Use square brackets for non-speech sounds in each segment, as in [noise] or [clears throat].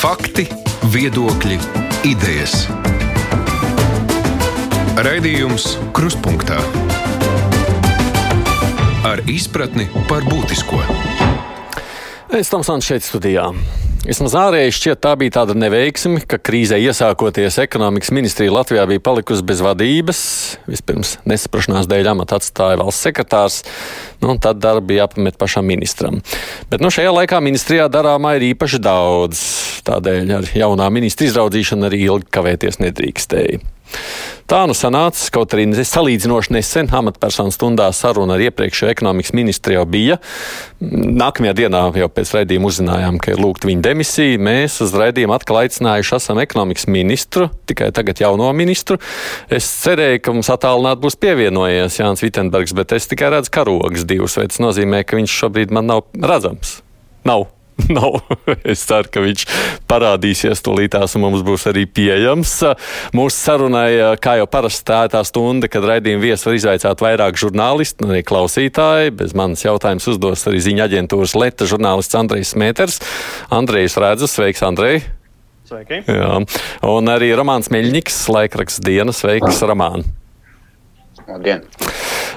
Fakti, viedokļi, idejas. Raidījums Kruspunkta ar izpratni par būtisko. Es tam sāku šeit studijā. Vismaz ārēji šķiet, tā bija tāda neveiksme, ka krīzē iesākoties ekonomikas ministrija Latvijā bija palikusi bez vadības. Vispirms nesaprašanās dēļ amatu atstāja valsts sekretārs, nu, un tad darbi jāpamet pašam ministram. Bet nu, šajā laikā ministrijā darāmā ir īpaši daudz. Tādēļ ar jaunā ministra izraudzīšanu arī ilgi kavēties nedrīkstēja. Tā nu sanāca, kaut arī salīdzinoši nesen amatpersonu stundā saruna ar iepriekšējo ekonomikas ministru jau bija. Nākamajā dienā jau pēc raidījuma uzzinājām, ka ir lūgta viņa demisija. Mēs uz raidījumu atkal aicinājuši esam ekonomikas ministru, tikai tagad jauno ministru. Es cerēju, ka mums attālināti būs pievienojies Jānis Vitenbergs, bet es tikai redzu karogas divus, vai tas nozīmē, ka viņš šobrīd man nav redzams. Nav. [laughs] nav. es ceru, ka viņš parādīsies tūlītās un mums būs arī pieejams. Mūsu sarunai, kā jau parasti, tā ir tā stunda, kad raidījuma viesis var izvaicāt vairāk žurnālistu un arī klausītāji. Bez manas jautājums uzdos arī ziņa aģentūras Leta žurnālists Andrejs Mēters. Andrejs Redzes, sveiks, Andrej! Sveiki! Jā. Un arī Romāns Meļņiks, laikraksts dienas, sveiks, Romāns! Labdien!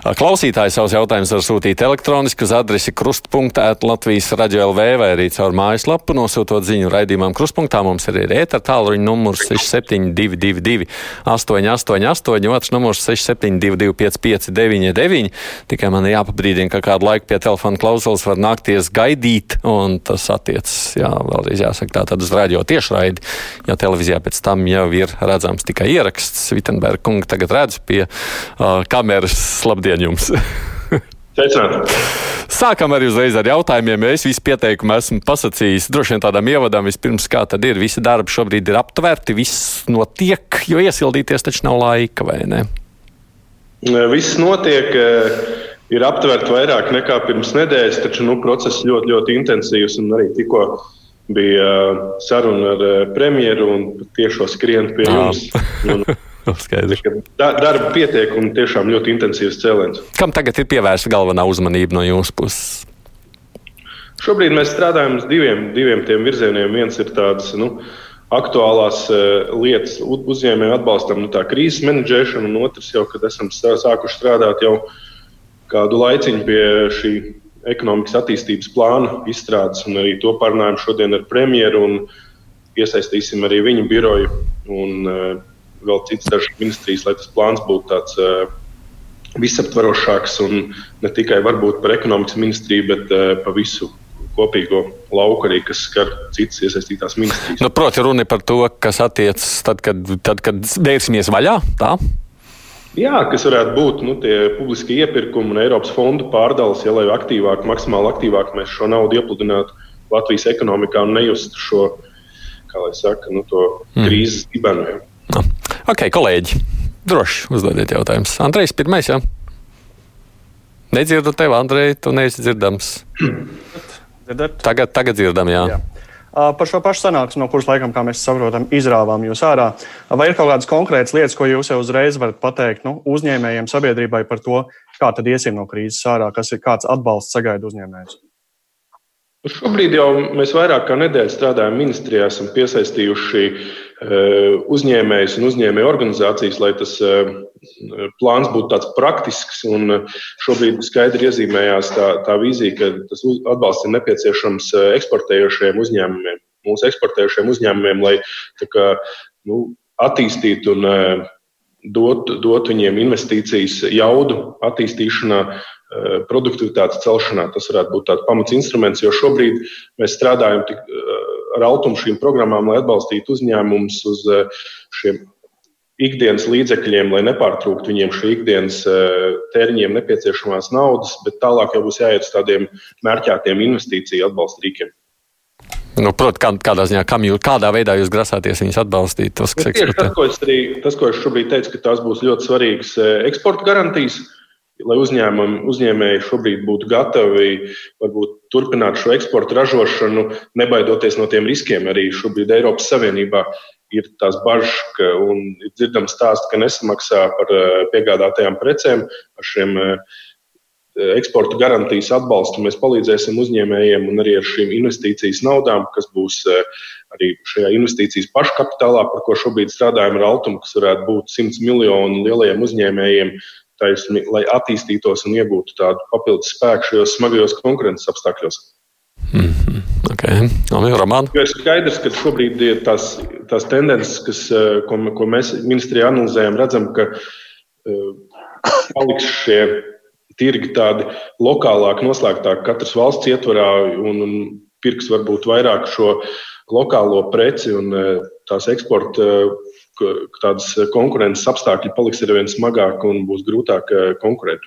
Klausītāji savus jautājumus var sūtīt elektroniski uz adresi krustpunktā Latvijas radio LV vai arī caur mājaslapu nosūtot ziņu raidījumam krustpunktā. Mums ir arī ētera tālruņa numurs 6722 888, otrs numurs 6722 559, tikai man ir jāpabrīdina, ka kādu laiku pie telefona klausulas var nākties gaidīt, un tas attiecas, jā, vēlreiz jāsaka, tā tad uz radio tiešraidi, jo televīzijā pēc tam jau ir redzams tikai ieraksts. Vitenberga kunga tagad redz pie uh, kameras. Labdien jums! [laughs] Sākam arī uzreiz ar jautājumiem. Es visu pieteikumu esmu pasakījis. Droši vien tādam ievadam vispirms, kā tad ir. Visi darbi šobrīd ir aptverti, viss notiek, jo iesildīties taču nav laika, vai ne? Viss notiek. Ir aptverti vairāk nekā pirms nedēļas, taču nu, process ļoti, ļoti intensīvs. Arī tikko bija saruna ar premjeru un tiešo skrienu pie jums. [laughs] [laughs] Un, Darba pietiek un tiešām ļoti intensīvs cēliens. Kam tagad ir pievērsta galvenā uzmanība no jūsu puses? Šobrīd mēs strādājam uz diviem, diviem tiem virzieniem. Viens ir tāds nu, aktuālās uh, lietas, uzņēmēju atbalstam, nu, tā krīzes menedžēšana, un otrs jau, kad esam sākuši strādāt jau kādu laiciņu pie šī ekonomikas attīstības plāna izstrādes, un arī to parunājam šodien ar premjeru, un iesaistīsim arī viņu biroju. Un, uh, vēl citas dažas ministrijas, lai tas plāns būtu tāds uh, visaptvarošāks un ne tikai varbūt par ekonomikas ministriju, bet uh, pa visu kopīgo lauku arī, kas skar citas iesaistītās ministrijas. Nu, proti, runa par to, kas attiecas tad, kad, tad, kad vērsimies vaļā. Tā? Jā, kas varētu būt nu, tie publiskie iepirkumi un Eiropas fondu pārdales, ja lai aktīvāk, maksimāli aktīvāk mēs šo naudu iepludinātu Latvijas ekonomikā un nejustu šo, kā lai saka, nu, to mm. krīzes dibenu. No. Ok, kolēģi, droši uzdodiet jautājumus. Andrejs, pirmais, jā. Nedzirdu tevi, Andrej, tu neesi dzirdams. Dzirdat? Tagad, tagad dzirdam, jā. jā. Par šo pašu sanāksmi, no kuras laikam, kā mēs saprotam, izrāvām jūs ārā. Vai ir kaut kādas konkrētas lietas, ko jūs jau uzreiz varat pateikt nu, uzņēmējiem, sabiedrībai par to, kā tad iesim no krīzes ārā, kas ir kāds atbalsts sagaida uzņēmējus? Šobrīd jau mēs vairāk kā nedēļu strādājam ministrijā, esam piesaistījuši eh, uzņēmējus un uzņēmēju organizācijas, lai tas eh, plāns būtu tāds praktisks. Šobrīd skaidri iezīmējās tā, tā vīzija, ka tas atbalsts ir nepieciešams eksportējošiem uzņēmumiem, mūsu eksportējošiem uzņēmumiem, lai kā, nu, attīstītu un dot, dot viņiem investīcijas jaudu attīstīšanā, produktivitātes celšanā. Tas varētu būt tāds pamats instruments, jo šobrīd mēs strādājam tik, eh, ar altumu šīm programmām, lai atbalstītu uzņēmumus uz eh, šiem ikdienas līdzekļiem, lai nepārtrūktu viņiem šī ikdienas tēriņiem nepieciešamās naudas, bet tālāk jau būs jāiet uz tādiem mērķētiem investīciju atbalsta rīkiem. Nu, Protams, kā, kādā ziņā, jūs, kādā veidā jūs grasāties viņus atbalstīt? Tas, kas, nu, tas, ko es arī, tas, ko es šobrīd teicu, ka tās būs ļoti svarīgas eksporta garantijas. Uh, lai uzņēmēji šobrīd būtu gatavi varbūt, turpināt šo eksporta ražošanu, nebaidoties no tiem riskiem. Arī šobrīd Eiropas Savienībā ir tās bažas, ka ir dzirdams stāsts, ka nesamaksā par eh, piegādātajām precēm ar šiem eh, eksporta garantijas atbalstu mēs palīdzēsim uzņēmējiem un arī ar šīm investīcijas naudām, kas būs arī šajā investīcijas paškapitālā, par ko šobrīd strādājam ar Altumu, kas varētu būt 100 miljonu lielajiem uzņēmējiem, taisni, lai attīstītos un iegūtu tādu papildus spēku šajos smagajos konkurences apstākļos. Mm -hmm. okay. Jo ir skaidrs, ka šobrīd ir tās, tās tendences, kas, ko, ko mēs ministrijā analizējam, redzam, ka paliks šie tirgi tādi lokālāk, noslēgtāk, katras valsts ietvarā un, un pirks varbūt vairāk šo lokālo preci un e, tās eksporta tādas konkurences apstākļi paliks ar vien smagāk un būs grūtāk e, konkurēt.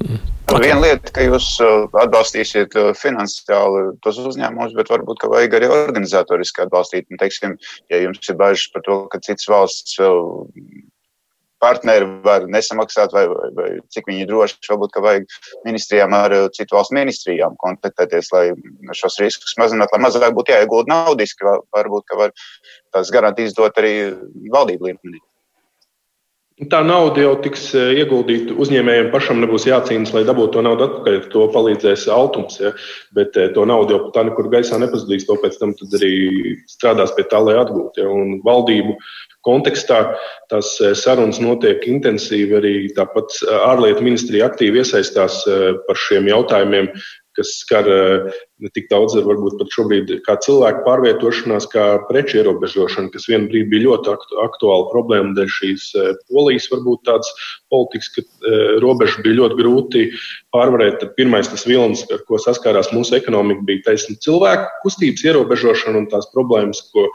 Okay. Viena lieta, ka jūs e, atbalstīsiet finansiāli tos uzņēmumus, bet varbūt vajag arī organizatoriski atbalstīt. Un, teiksim, ja jums ir bažas par to, ka citas valsts partneri var nesamaksāt, vai, vai, vai cik viņi droši. Varbūt, ka vajag ministrijām ar citu valstu ministrijām kontaktēties, lai šos riskus mazinātu, lai mazāk būtu jāiegūda naudiski. Varbūt, ka var tās garantijas dot arī valdību līmenī. Tā nauda jau tiks uh, ieguldīta uzņēmējiem pašam, nebūs jācīnās, lai dabūtu to naudu atpakaļ. To palīdzēs Altums, ja? bet uh, to naudu jau tā nekur gaisā nepazudīs. To pēc tam arī strādās pie tā, lai atgūtu. Ja? Un valdību kontekstā. Tās eh, sarunas notiek intensīvi, arī tāpat ārlietu ministrija aktīvi iesaistās par šiem jautājumiem, kas skar ne tik daudz, varbūt pat šobrīd, kā cilvēku pārvietošanās, kā preču ierobežošana, kas vienā brīdī bija ļoti aktu, aktuāla problēma dēļ šīs polijas, varbūt tādas politikas, ka robežu bija ļoti grūti pārvarēt. Tad pirmais tas vilnis, ar ko saskārās mūsu ekonomika, bija taisnība cilvēku kustības ierobežošana un tās problēmas, ko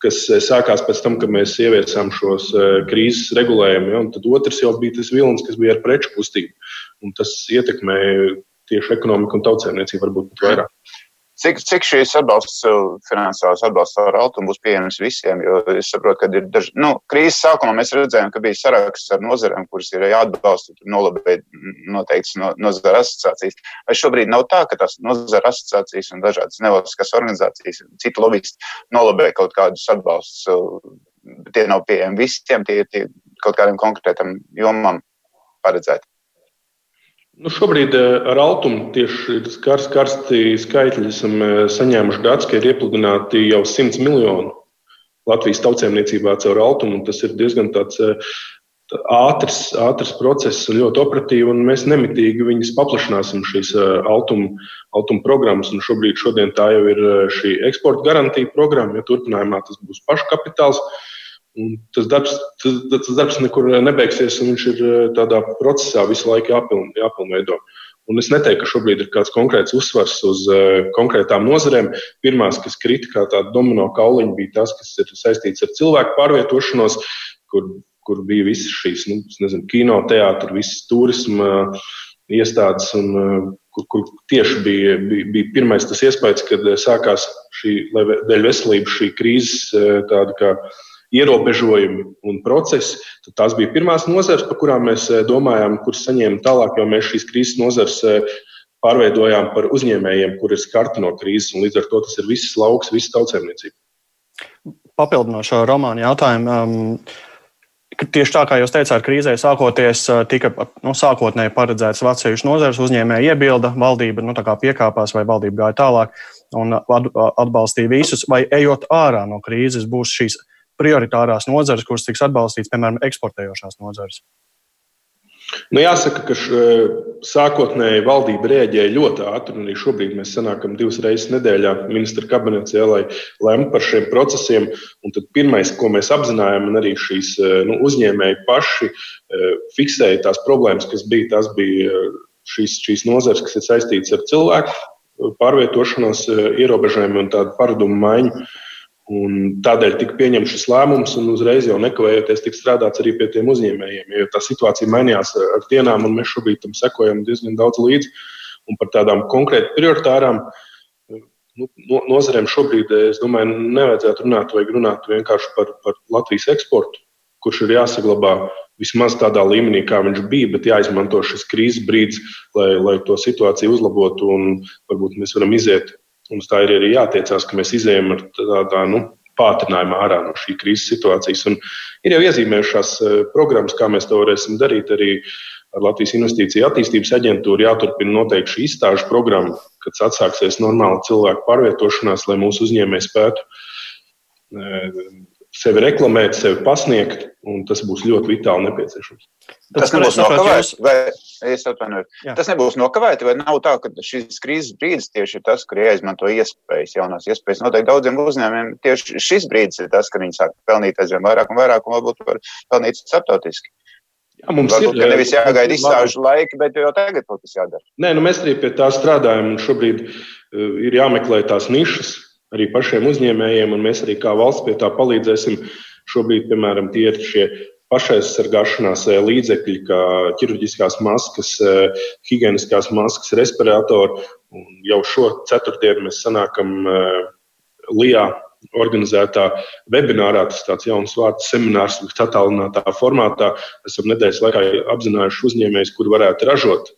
kas eh, sākās pēc tam, kad mēs ieviesām šos eh, krīzes regulējumus. Ja, tad otrs jau bija tas vilnis, kas bija ar preču kustību. Un tas ietekmēja tieši ekonomiku un tautsēmniecību varbūt pat vairāk. Cik, cik šīs atbalsts, finansiālās atbalsts ar autumu būs pieejams visiem? Jo es saprotu, ka ir daži, nu, krīzes sākumā mēs redzējām, ka bija saraksts ar nozarēm, kuras ir jāatbalsta, tur nolabēja noteikts no, nozara asociācijas. Vai šobrīd nav tā, ka tās nozara asociācijas un dažādas nevalstiskās organizācijas, citi lobbyisti nolabēja kaut kādus atbalstus, tie nav pieejami visiem, tie ir kaut kādiem konkrētam jomam paredzēti? Nu, šobrīd eh, ar Altumu tieši kars, karsti skaitļi esam eh, saņēmuši dats, ka ir iepludināti jau 100 miljoni Latvijas tautsēmniecībā caur Altumu. Tas ir diezgan tāds eh, ātrs, ātrs process un ļoti operatīvi, un mēs nemitīgi viņus paplašināsim šīs Altuma, Altuma programmas. Un šobrīd šodien tā jau ir šī eksporta garantija programma, ja turpinājumā tas būs paškapitāls. kapitāls Un tas darbs, tas, tas darbs nekur nebeigsies, un viņš ir eh, tādā procesā visu laiku jāpiln, jāpilnveido. Un es neteiktu, ka šobrīd ir kāds konkrēts uzsvars uz uh, konkrētām nozarēm. Pirmās, kas krita kā tāda domino kauliņa, bija tas, kas ir saistīts ar cilvēku pārvietošanos, kur, kur bija visas šīs nu, nezinu, kino, teātris, visas turisma uh, iestādes. Un, uh, kur, kur tieši bija, bija, bija pirmais tas iespējas, kad sākās šī, dēļ veselības šī krīzes tāda kā ierobežojumi un procesi, tad tās bija pirmās nozares, par kurām mēs eh, domājām, kuras saņēma tālāk, jo mēs šīs krīzes nozares eh, pārveidojām par uzņēmējiem, kur ir skarti no krīzes, un līdz ar to tas ir viss lauks, viss tautsēmniecība. Papildinošo romānu jautājumu. Um, Tieši tā kā jūs teicāt, krīzē sākoties, uh, tika nu, sākotnēji paredzēts atsevišķas nozares, uzņēmēja iebilda, valdība nu, piekāpās vai valdība gāja tālāk un atbalstīja visus, vai ejot ārā no krīzes, būs šīs prioritārās nozares, kuras tiks atbalstītas, piemēram, eksportējošās nozares? Nu, jāsaka, ka š, sākotnēji valdība rēģēja ļoti ātri. Arī šobrīd mēs sanākam divas reizes nedēļā ministra kabinetā, lai lemtu par šiem procesiem. Un tad pirmais, ko mēs apzinājām, un arī šīs nu, uzņēmēji paši fiksēja tās problēmas, kas bija, tas bija šīs, šīs nozares, kas ir saistītas ar cilvēku pārvietošanos, ierobežojumiem un tādu paradumu maiņu. Un tādēļ tika pieņemts šis lēmums, un uzreiz jau nekavējoties tika strādāts arī pie tiem uzņēmējiem. Jo tā situācija mainījās ar dienām, un mēs šobrīd tam sekojam diezgan daudz līdzi. Un par tādām konkrēti prioritārām nu, nozarēm šobrīd, es domāju, nevajadzētu runāt, vajag runāt vienkārši par, par Latvijas eksportu, kurš ir jāsaglabā vismaz tādā līmenī, kā viņš bija, bet jāizmanto šis krīzes brīdis, lai, lai to situāciju uzlabotu un varbūt mēs varam iziet Mums tā ir arī jātiecās, ka mēs izējām ar tādā nu, pātrinājumu ārā no šī krīzes situācijas. Un ir jau iezīmējušās eh, programmas, kā mēs to varēsim darīt. Arī ar Latvijas Investīciju attīstības aģentūru jāturpina noteikti šī izstāžu programma, kad atsāksies normāla cilvēku pārvietošanās, lai mūsu uzņēmēji spētu sevi reklamēt, sevi pasniegt, un tas būs ļoti vitāli nepieciešams. Tas nebūs nokavēts, vai es atvainojos. Tas nebūs nokavēts, vai nav tā, ka šis krīzes brīdis tieši ir tas, kur jāizmanto iespējas, jaunās iespējas. Noteikti daudziem uzņēmumiem tieši šis brīdis ir tas, kad viņi sāk pelnīt aizvien vairāk un vairāk, un varbūt var pelnīt starptautiski. Jā, mums Varbūt, ir nevis jāgaida izstāžu laika, bet jau tagad kaut kas jādara. Nē, nu mēs arī pie tā strādājam, un šobrīd uh, ir jāmeklē tās nišas, arī pašiem uzņēmējiem, un mēs arī kā valsts pie tā palīdzēsim. Šobrīd, piemēram, tie ir šie pašaizsargāšanās eh, līdzekļi, kā ķirurģiskās maskas, eh, higiēniskās maskas, respiratori. Un jau šo ceturtdienu mēs sanākam eh, Lijā organizētā webinārā, tas tāds jauns vārds, seminārs, kas attālinātā formātā. Esam nedēļas laikā apzinājuši uzņēmējus, kuri varētu ražot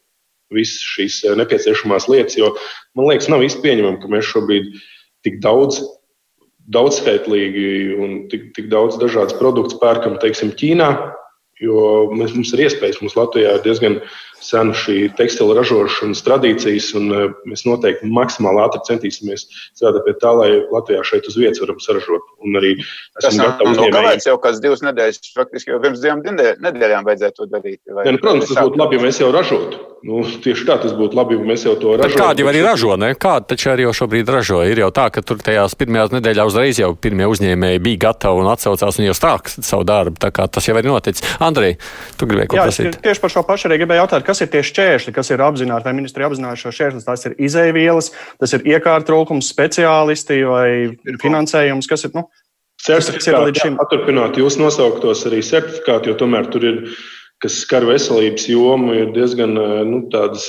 visas šīs nepieciešamās lietas, jo man liekas, nav īsti pieņemami, ka mēs šobrīd uh, tik daudz, daudzskaitlīgi un tik, tik daudz dažādas produktus pērkam, teiksim, Ķīnā. Jo mēs, mums ir iespējas, mums Latvijā ir diezgan sena šī tekstila ražošanas tradīcijas, un eh, mēs noteikti maksimāli ātri centīsimies strādāt pie tā, lai Latvijā šeit uz vietas varam saražot. Un arī gatavi uzņēmējiem. Kāpēc jau kāds divas nedēļas, faktiski jau pirms divām nedēļām vajadzētu to darīt? Vai, ja, nu, protams, tas būtu labi, ja mēs jau ražotu. Nu, tieši tā tas būtu labi, ja mēs jau to ražotu. Kādi jau arī ražo, ne? Kādi taču arī jau šobrīd ražo? Ir jau tā, ka tur tajās pirmajās nedēļās uzreiz jau pirmie uzņēmēji bija gatavi un atsaucās un jau sāk savu darbu. Tā kā tas jau ir noticis. Andrej, tu gribēji ko prasīt? Tieši par šo pašu arī gribēju jautāt, kas ir tieši šķēršļi, kas ir apzināti, vai ministri apzināti šo šķēršļus. Tas ir izēvielas, tas ir iekārta trūkums, speciālisti vai finansējums, kas ir. Nu, paturpināt jūs nosauktos arī certifikāti, jo tomēr tur ir kas skar veselības jomu, ir diezgan nu, tādas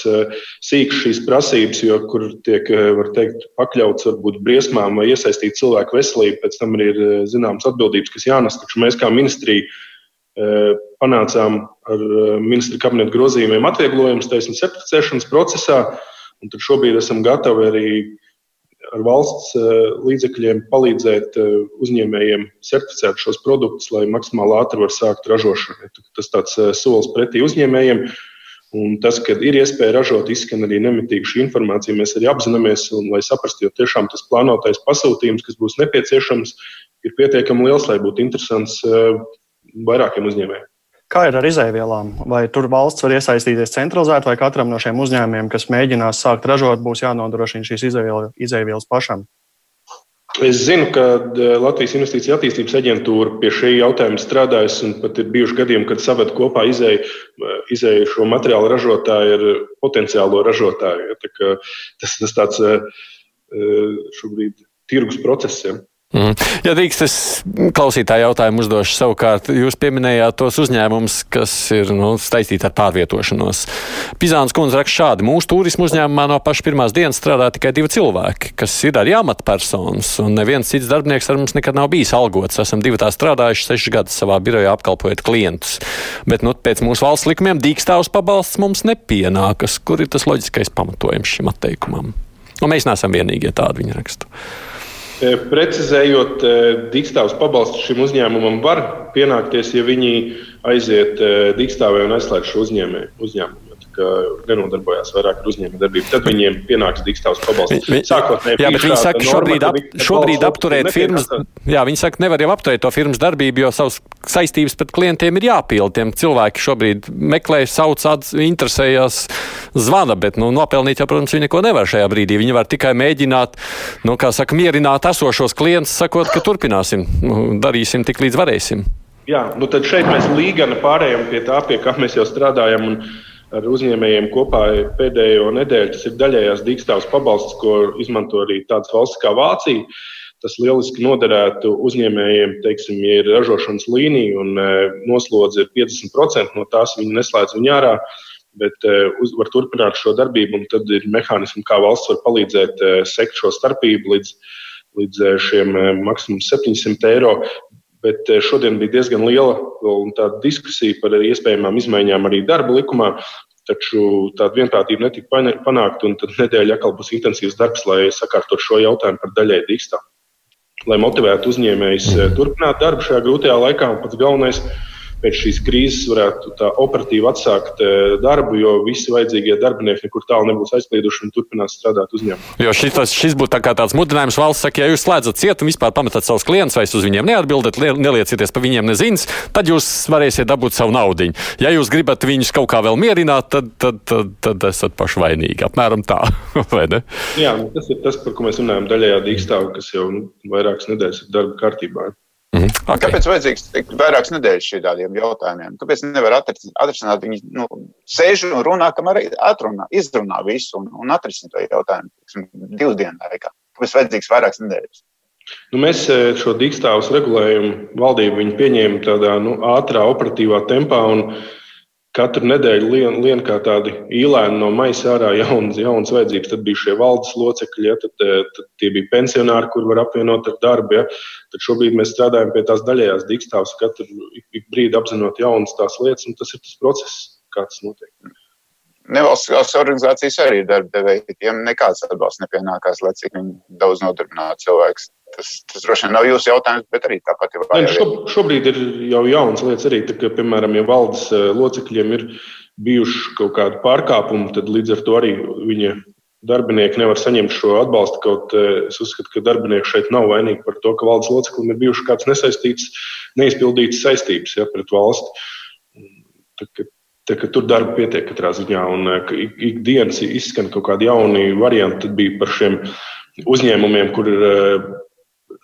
sīkas šīs prasības, jo kur tiek, var teikt, pakļauts varbūt briesmām vai iesaistīt cilvēku veselību, pēc tam arī ir zināmas atbildības, kas jānes. Taču mēs kā ministrija panācām ar ministra kabineta grozījumiem atvieglojumus taisnības certificēšanas procesā, un tad šobrīd esam gatavi arī ar valsts līdzekļiem palīdzēt uzņēmējiem certificēt šos produktus, lai maksimāli ātri var sākt ražošanu. Tas tāds solis pretī uzņēmējiem. Un tas, ka ir iespēja ražot, izskan arī nemitīgi šī informācija. Mēs arī apzināmies, un lai saprastu, jo tiešām tas plānotais pasūtījums, kas būs nepieciešams, ir pietiekami liels, lai būtu interesants vairākiem uzņēmējiem. Kā ir ar izēvielām? Vai tur valsts var iesaistīties centralizēti, vai katram no šiem uzņēmumiem, kas mēģinās sākt ražot, būs jānodrošina šīs izēvielas pašam? Es zinu, ka e, Latvijas Investīcija attīstības aģentūra pie šī jautājuma strādājas, un pat ir bijuši gadījumi, kad saved kopā izēju, e, izēju šo materiālu ražotāju ar potenciālo ražotāju. Ja, tas ir tāds e, šobrīd tirgus process. Ja. Mm. Ja drīkst, es klausītāju jautājumu uzdošu savukārt. Jūs pieminējāt tos uzņēmumus, kas ir nu, saistīti ar pārvietošanos. Pizāns kundze raksta šādi. Mūsu turismu uzņēmumā no paša pirmās dienas strādā tikai divi cilvēki, kas ir arī amatpersonas, un neviens cits darbinieks ar mums nekad nav bijis algots. Esam divi tā strādājuši sešas gadus savā birojā apkalpojot klientus. Bet nu, pēc mūsu valsts likumiem dīkstāvs pabalsts mums nepienākas. Kur ir tas loģiskais pamatojums šim atteikumam? Un mēs neesam vienīgie tādi viņa rakstu. E, precizējot, e, dīkstāvs pabalsts šim uzņēmumam var pienākties, ja viņi aiziet e, dīkstāvē un aizslēdz šo uzņēmumu ka nenodarbojās vairāk ar uzņēmējdarbību. Tad viņiem pienāks dīkstāvs pabalsts. Sākotnēji, jā, bet viņi saka, šobrīd, ap, šobrīd apturēt firmas, jā, viņi saka, nevar jau apturēt to firmas darbību, jo savas saistības pret klientiem ir jāpilda. Tiem cilvēki šobrīd meklē, sauc, interesējās, zvana, bet nu, nopelnīt jau, protams, viņi neko nevar šajā brīdī. Viņi var tikai mēģināt, nu, kā saka, mierināt esošos klientus, sakot, ka turpināsim, nu, darīsim tik līdz varēsim. Jā, nu tad šeit mēs līgani pārējām pie tā, pie kā mēs jau strādājam. Un ar uzņēmējiem kopā pēdējo nedēļu. Tas ir daļējās dīkstāvs pabalsts, ko izmanto arī tādas valsts kā Vācija. Tas lieliski noderētu uzņēmējiem, teiksim, ja ir ražošanas līnija un e, noslodze ir 50% no tās, viņi neslēdz viņu ārā, bet e, uz, var turpināt šo darbību. Tad ir mehānismi, kā valsts var palīdzēt e, sekt šo starpību līdz, līdz šiem maksimums 700 eiro. Bet šodien bija diezgan liela diskusija par iespējamām izmaiņām arī darba likumā. Taču tāda vienprātība netika panākta, un tad nedēļa atkal būs intensīvs darbs, lai sakārtot šo jautājumu par daļēju dīkstāvu. Lai motivētu uzņēmējus eh, turpināt darbu šajā grūtajā laikā, pats galvenais pēc šīs krīzes varētu tā operatīvi atsākt darbu, jo visi vajadzīgie darbinieki nekur tālu nebūs aizplīduši un turpinās strādāt uzņēmumā. Jo šis, šis būtu tā tāds mudinājums valsts saka, ja jūs slēdzat cietu un vispār pametat savus klientus vai uz viņiem neatbildat, neliecieties pa viņiem nezins, tad jūs varēsiet dabūt savu naudu. Ja jūs gribat viņus kaut kā vēl mierināt, tad, tad, tad, tad esat paši vainīgi. Apmēram tā, [laughs] vai ne? Jā, nu, tas ir tas, par ko mēs runājam daļējā dīkstāvā, kas jau nu, vairākas nedēļas ir darba kārtībā. -hmm. okay. Kāpēc vajadzīgs vairākas nedēļas šādiem jautājumiem? Kāpēc nevar atrisināt viņi nu, sēž un runā, kamēr atrunā, izrunā visu un, un atrisināt to jautājumu divu dienu laikā? Kāpēc vajadzīgs vairākas nedēļas? Nu, mēs e, šo dīkstāvus regulējumu valdību pieņēmām tādā nu, ātrā, operatīvā tempā. Un, Katru nedēļu lien, lien kā tādi īlēni no maisa ārā jaunas, jaunas vajadzības. Tad bija šie valdes locekļi, ja, tad, e, tad tie bija pensionāri, kur var apvienot ar darbu. Ja. Tad šobrīd mēs strādājam pie tās daļējās diktāvas, katru ik, ik brīdi apzinot jaunas tās lietas, un tas ir tas process, kā tas notiek. Nevalstiskās organizācijas arī ir darba devēji. Tiem nekāds atbalsts nepienākās, lai cik daudz nodarbinātu cilvēks. Tas, tas droši vien nav jūsu jautājums, bet arī tāpat ir. Ne, šo, šobrīd ir jau jaunas lietas arī, tā, ka, piemēram, ja valdes eh, locekļiem ir bijuši kaut kādi pārkāpumi, tad līdz ar to arī viņa darbinieki nevar saņemt šo atbalstu. Kaut eh, es uzskatu, ka darbinieki šeit nav vainīgi par to, ka valdes loceklim ir bijušas kādas nesaistītas, neizpildītas saistības ja, pret valsti. Tā, tā, tur darba pietiek katrā ziņā, un eh, ikdienas ik izskan kaut kādi jauni varianti. Tad bija par šiem uzņēmumiem, kur ir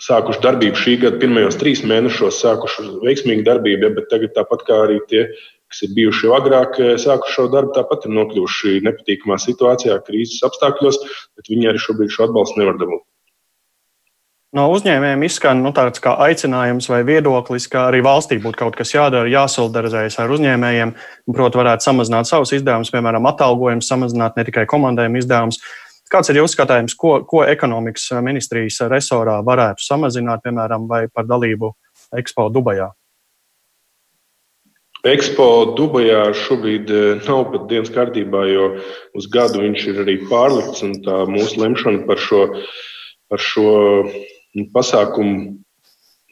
sākuši darbību šī gada pirmajos trīs mēnešos, sākuši veiksmīgu darbību, ja, bet tagad tāpat kā arī tie, kas ir bijuši jau agrāk, eh, sākuši šo darbu, tāpat ir nokļuvuši nepatīkamā situācijā, krīzes apstākļos, bet viņi arī šobrīd šo atbalstu nevar dabūt. No uzņēmējiem izskan nu, tāds kā aicinājums vai viedoklis, ka arī valstī būtu kaut kas jādara, jāsolidarizējas ar uzņēmējiem. Protams, varētu samazināt savus izdevumus, piemēram, atalgojumus, samazināt ne tikai komandējumu izdevumus. Kāds ir jūsu skatījums, ko, ko ekonomikas ministrijas resorā varētu samazināt, piemēram, vai par dalību Expo Dubajā? Expo Dubajā šobrīd eh, nav pat dienas kārtībā, jo uz gadu viņš ir arī pārlikts. Tā mūsu lemšana par šo, par šo pasākumu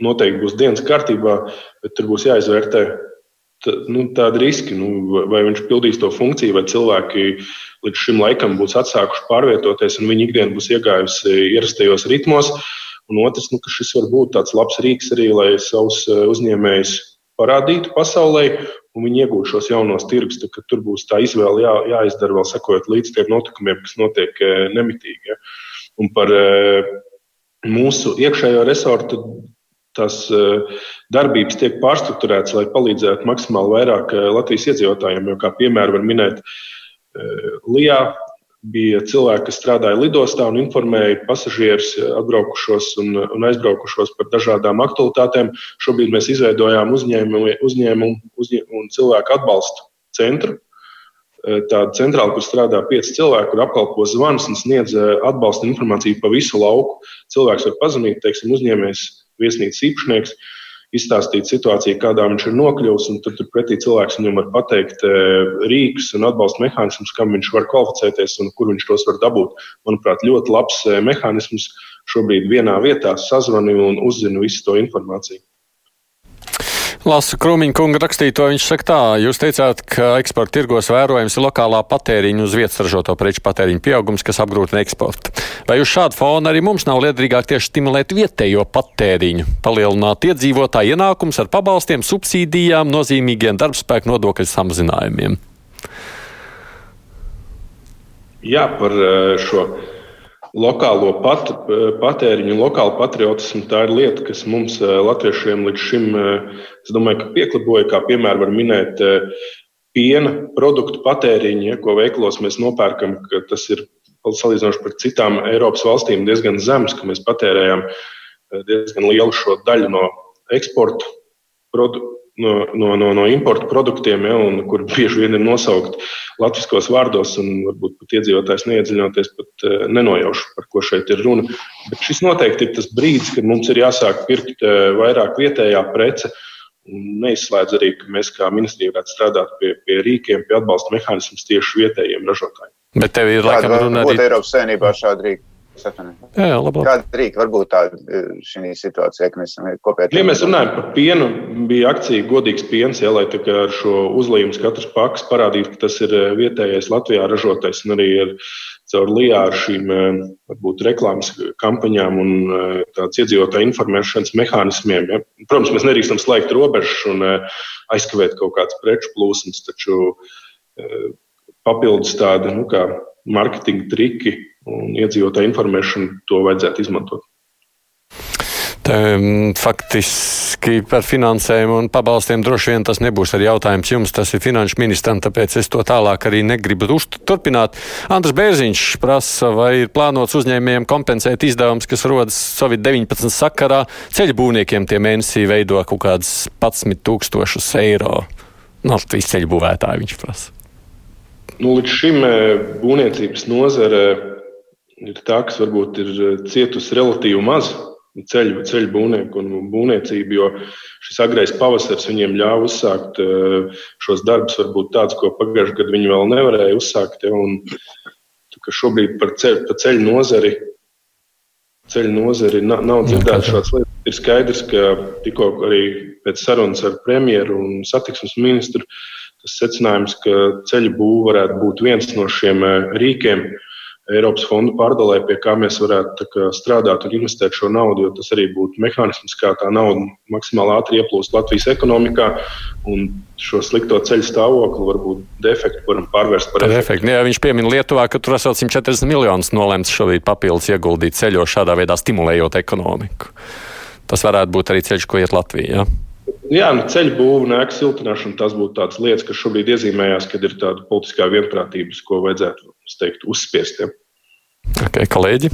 noteikti būs dienas kārtībā, bet tur būs jāizvērtē nu, tādi riski, nu, vai viņš pildīs to funkciju, vai cilvēki līdz šim laikam būs atsākuši pārvietoties, un viņa ikdiena būs iegājusi ierastajos ritmos. Un otrs, nu, ka šis var būt tāds labs rīks arī, lai savus eh, uzņēmējus parādītu pasaulē, un viņi iegūtu šos jaunos tirgus. Tur būs tā izvēle jā, jāizdara vēl sekojot līdz tiem notikumiem, kas notiek eh, nemitīgi. Ja. Un par eh, mūsu iekšējo resortu tās eh, darbības tiek pārstruktūrētas, lai palīdzētu maksimāli vairāk eh, Latvijas iedzīvotājiem. Jo, kā piemēru var minēt, eh, Lijā bija cilvēki, kas strādāja lidostā un informēja pasažierus atbraukušos un, un aizbraukušos par dažādām aktualitātēm. Šobrīd mēs izveidojām uzņēmumu, uzņēmumu uzņēmumu un cilvēku atbalstu centru. Tāda centrāla, kur strādā pieci cilvēki, kur apkalpo zvanus un sniedz atbalsta informāciju pa visu lauku. Cilvēks var pazvanīt, teiksim, uzņēmējs viesnīcas īpašnieks, izstāstīt situāciju, kādā viņš ir nokļuvis, un tad turpretī cilvēks viņam var pateikt rīks un atbalsta mehānismus, kam viņš var kvalificēties un kur viņš tos var dabūt. Manuprāt, ļoti labs eh, mehānisms šobrīd vienā vietā sazvani un uzzina visu to informāciju. Lasu Krūmiņa kunga rakstīto, viņš saka tā, jūs teicāt, ka eksporta tirgos vērojams ir lokālā patēriņa uz vietas ražoto preču patēriņa pieaugums, kas apgrūtina eksportu. Vai uz šādu fonu arī mums nav liederīgāk tieši stimulēt vietējo patēriņu, palielināt iedzīvotāju ienākums ar pabalstiem, subsīdijām, nozīmīgiem darbspēku nodokļu samazinājumiem? Jā, par eh, šo lokālo pat, patēriņu, lokālu patriotismu. Tā ir lieta, kas mums, eh, latviešiem, līdz šim, eh, es domāju, ka piekliboja. Kā piemēram, var minēt eh, piena produktu patēriņu, ja, ko veikalos mēs nopērkam, ka tas ir salīdzinoši par citām Eiropas valstīm diezgan zems, ka mēs patērējam diezgan lielu šo daļu no eksporta produktu no, no, no, no importu produktiem, ja, un, kur bieži vien ir nosaukt latviešu vārdos, un varbūt pat iedzīvotājs neiedziļinoties, pat uh, nenojauš, par ko šeit ir runa. Bet šis noteikti ir tas brīdis, kad mums ir jāsāk pirkt uh, vairāk vietējā prece. Neizslēdz arī, ka mēs kā ministrija varētu strādāt pie, pie rīkiem, pie atbalsta mehānismus tieši vietējiem ražotājiem. Bet tev ir laikam runa arī. Eiropas saimnībā šādi rīki. Jā, jā, labi. Kāda rīka var būt tāda e, šī situācijā, ka mēs esam kopēji? Ja mēs runājam par pienu, bija akcija godīgs piens, ja, lai ar šo uzlījumu katrs paks parādītu, ka tas ir e, vietējais Latvijā ražotais un arī ar, caur lijā ar šīm e, varbūt reklāmas kampaņām un tāds iedzīvotāju informēšanas mehānismiem. Ja. Protams, mēs nedrīkstam slēgt robežas un aizkavēt kaut kādas preču plūsmas, taču papildus tādi nu, kā marketinga triki un iedzīvotāju informēšanu to vajadzētu izmantot. Tā, faktiski par finansējumu un pabalstiem droši vien tas nebūs arī jautājums jums, tas ir finanšu ministram, tāpēc es to tālāk arī negribu turpināt. Andrs Bērziņš prasa, vai ir plānots uzņēmējiem kompensēt izdevumus, kas rodas Covid-19 sakarā. Ceļu būvniekiem tie mēnesī veido kaut kādas 11 tūkstošus eiro. Latvijas ceļu būvētāji viņš prasa. Nu, līdz šim eh, būvniecības nozare ir tā, kas varbūt ir eh, cietusi relatīvi maz ceļu, ceļu būvnieku un būvniecību, jo šis agrais pavasaris viņiem ļāva uzsākt eh, šos darbus, varbūt tāds, ko pagājušajā gadā viņi vēl nevarēja uzsākt. Ja, un, šobrīd par ceļu, par ceļu nozari. Ceļu nozari nav, nav dzirdēts šāds lietas. Ir skaidrs, ka tikko arī pēc sarunas ar premjeru un satiksmes ministru tas secinājums, ka ceļu būva varētu būt viens no šiem eh, rīkiem, Eiropas fondu pārdalē, pie kā mēs varētu kā, strādāt un investēt šo naudu, jo tas arī būtu mehānisms, kā tā nauda maksimāli ātri ieplūst Latvijas ekonomikā un šo slikto ceļu stāvokli, varbūt defektu varam pārvērst par efektu. efektu. Jā, viņš piemin Lietuvā, ka tur esot 140 miljonus nolēmts šobrīd papildus ieguldīt ceļos šādā veidā stimulējot ekonomiku. Tas varētu būt arī ceļš, ko iet Latvijā. Ja? Jā, nu, ceļu būvniecība ēkas siltināšana tas būtu tādas lietas, kas šobrīd iezīmējās, kad ir tāda politiskā vienprātības, ko vajadzētu teikt, uzspiest. Ja. Okay, kolēģi.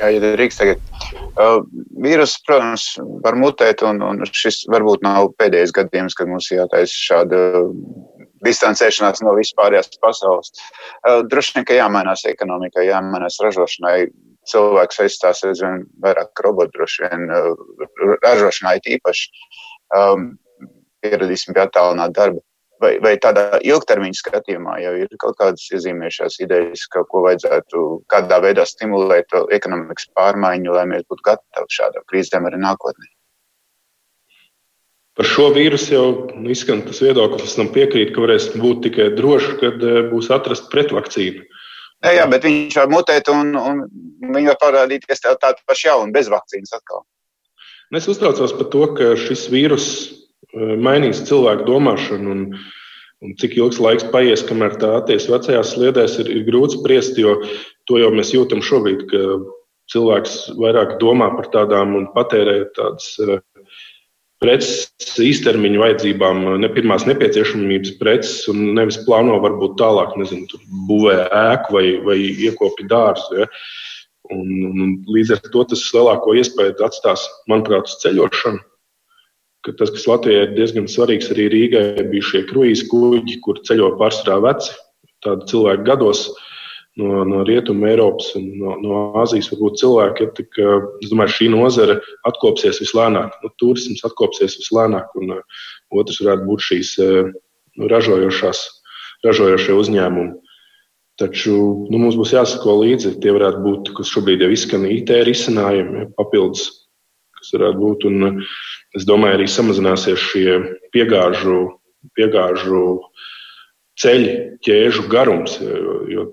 Jā, ja drīkst tagad. Uh, vīrus, protams, var mutēt, un, un šis varbūt nav pēdējais gadījums, kad mums jātaisa šāda distancēšanās no vispārējās pasaules. Uh, droši vien, ka jāmainās ekonomikai, jāmainās ražošanai. Cilvēks aizstās aizvien vairāk robotu, droši vien uh, ražošanai tīpaši. Um, pieradīsim pie attālināt darba vai, vai tādā ilgtermiņa skatījumā jau ir kaut kādas iezīmējušās idejas, ka, ko vajadzētu kādā veidā stimulēt ekonomikas pārmaiņu, lai mēs būtu gatavi šādām krīzēm arī nākotnē. Par šo vīrusu jau izskan tas viedoklis, es tam piekrītu, ka varēs būt tikai droši, kad e, būs atrasta pretvakcīna. Jā, jā, bet viņš var mutēt un, un viņi var parādīties tādu pašu jaunu, bez vakcīnas atkal. Es uztraucos par to, ka šis vīrus Eh, mainīs cilvēku domāšanu. Un, un cik ilgs laiks paies, kamēr tā attiecas vecajās sliedēs, ir, ir grūti spriest, jo to jau mēs jūtam šobrīd, ka cilvēks vairāk domā par tādām un patērē tādas eh, preces īstermiņa vajadzībām, ne pirmās nepieciešamības preces, un nevis plāno varbūt tālāk, nezinu, būvē ēku vai, vai iekopi dārzu. Ja? Un, un līdz ar to tas lielāko iespēju atstās, manuprāt, uz ceļošanu ka tas, kas Latvijai ir diezgan svarīgs, arī Rīgai bija šie kruīzi kuģi, kur ceļo pārsvarā veci, cilvēki gados no, no Rietuma Eiropas un no, no Āzijas. Varbūt cilvēki, ja, tik, es domāju, šī nozare atkopsies vislēnāk, nu, turisms atkopsies vislēnāk, un uh, otrs varētu būt šīs uh, ražojošās, ražojošie uzņēmumi. Taču nu, mums būs jāsako līdzi. Tie varētu būt, kas šobrīd jau izskan IT risinājumi, papildus, kas varētu būt. Un, Es domāju, arī samazināsies šie piegāžu, piegāžu ceļu ķēžu garums, jo, jo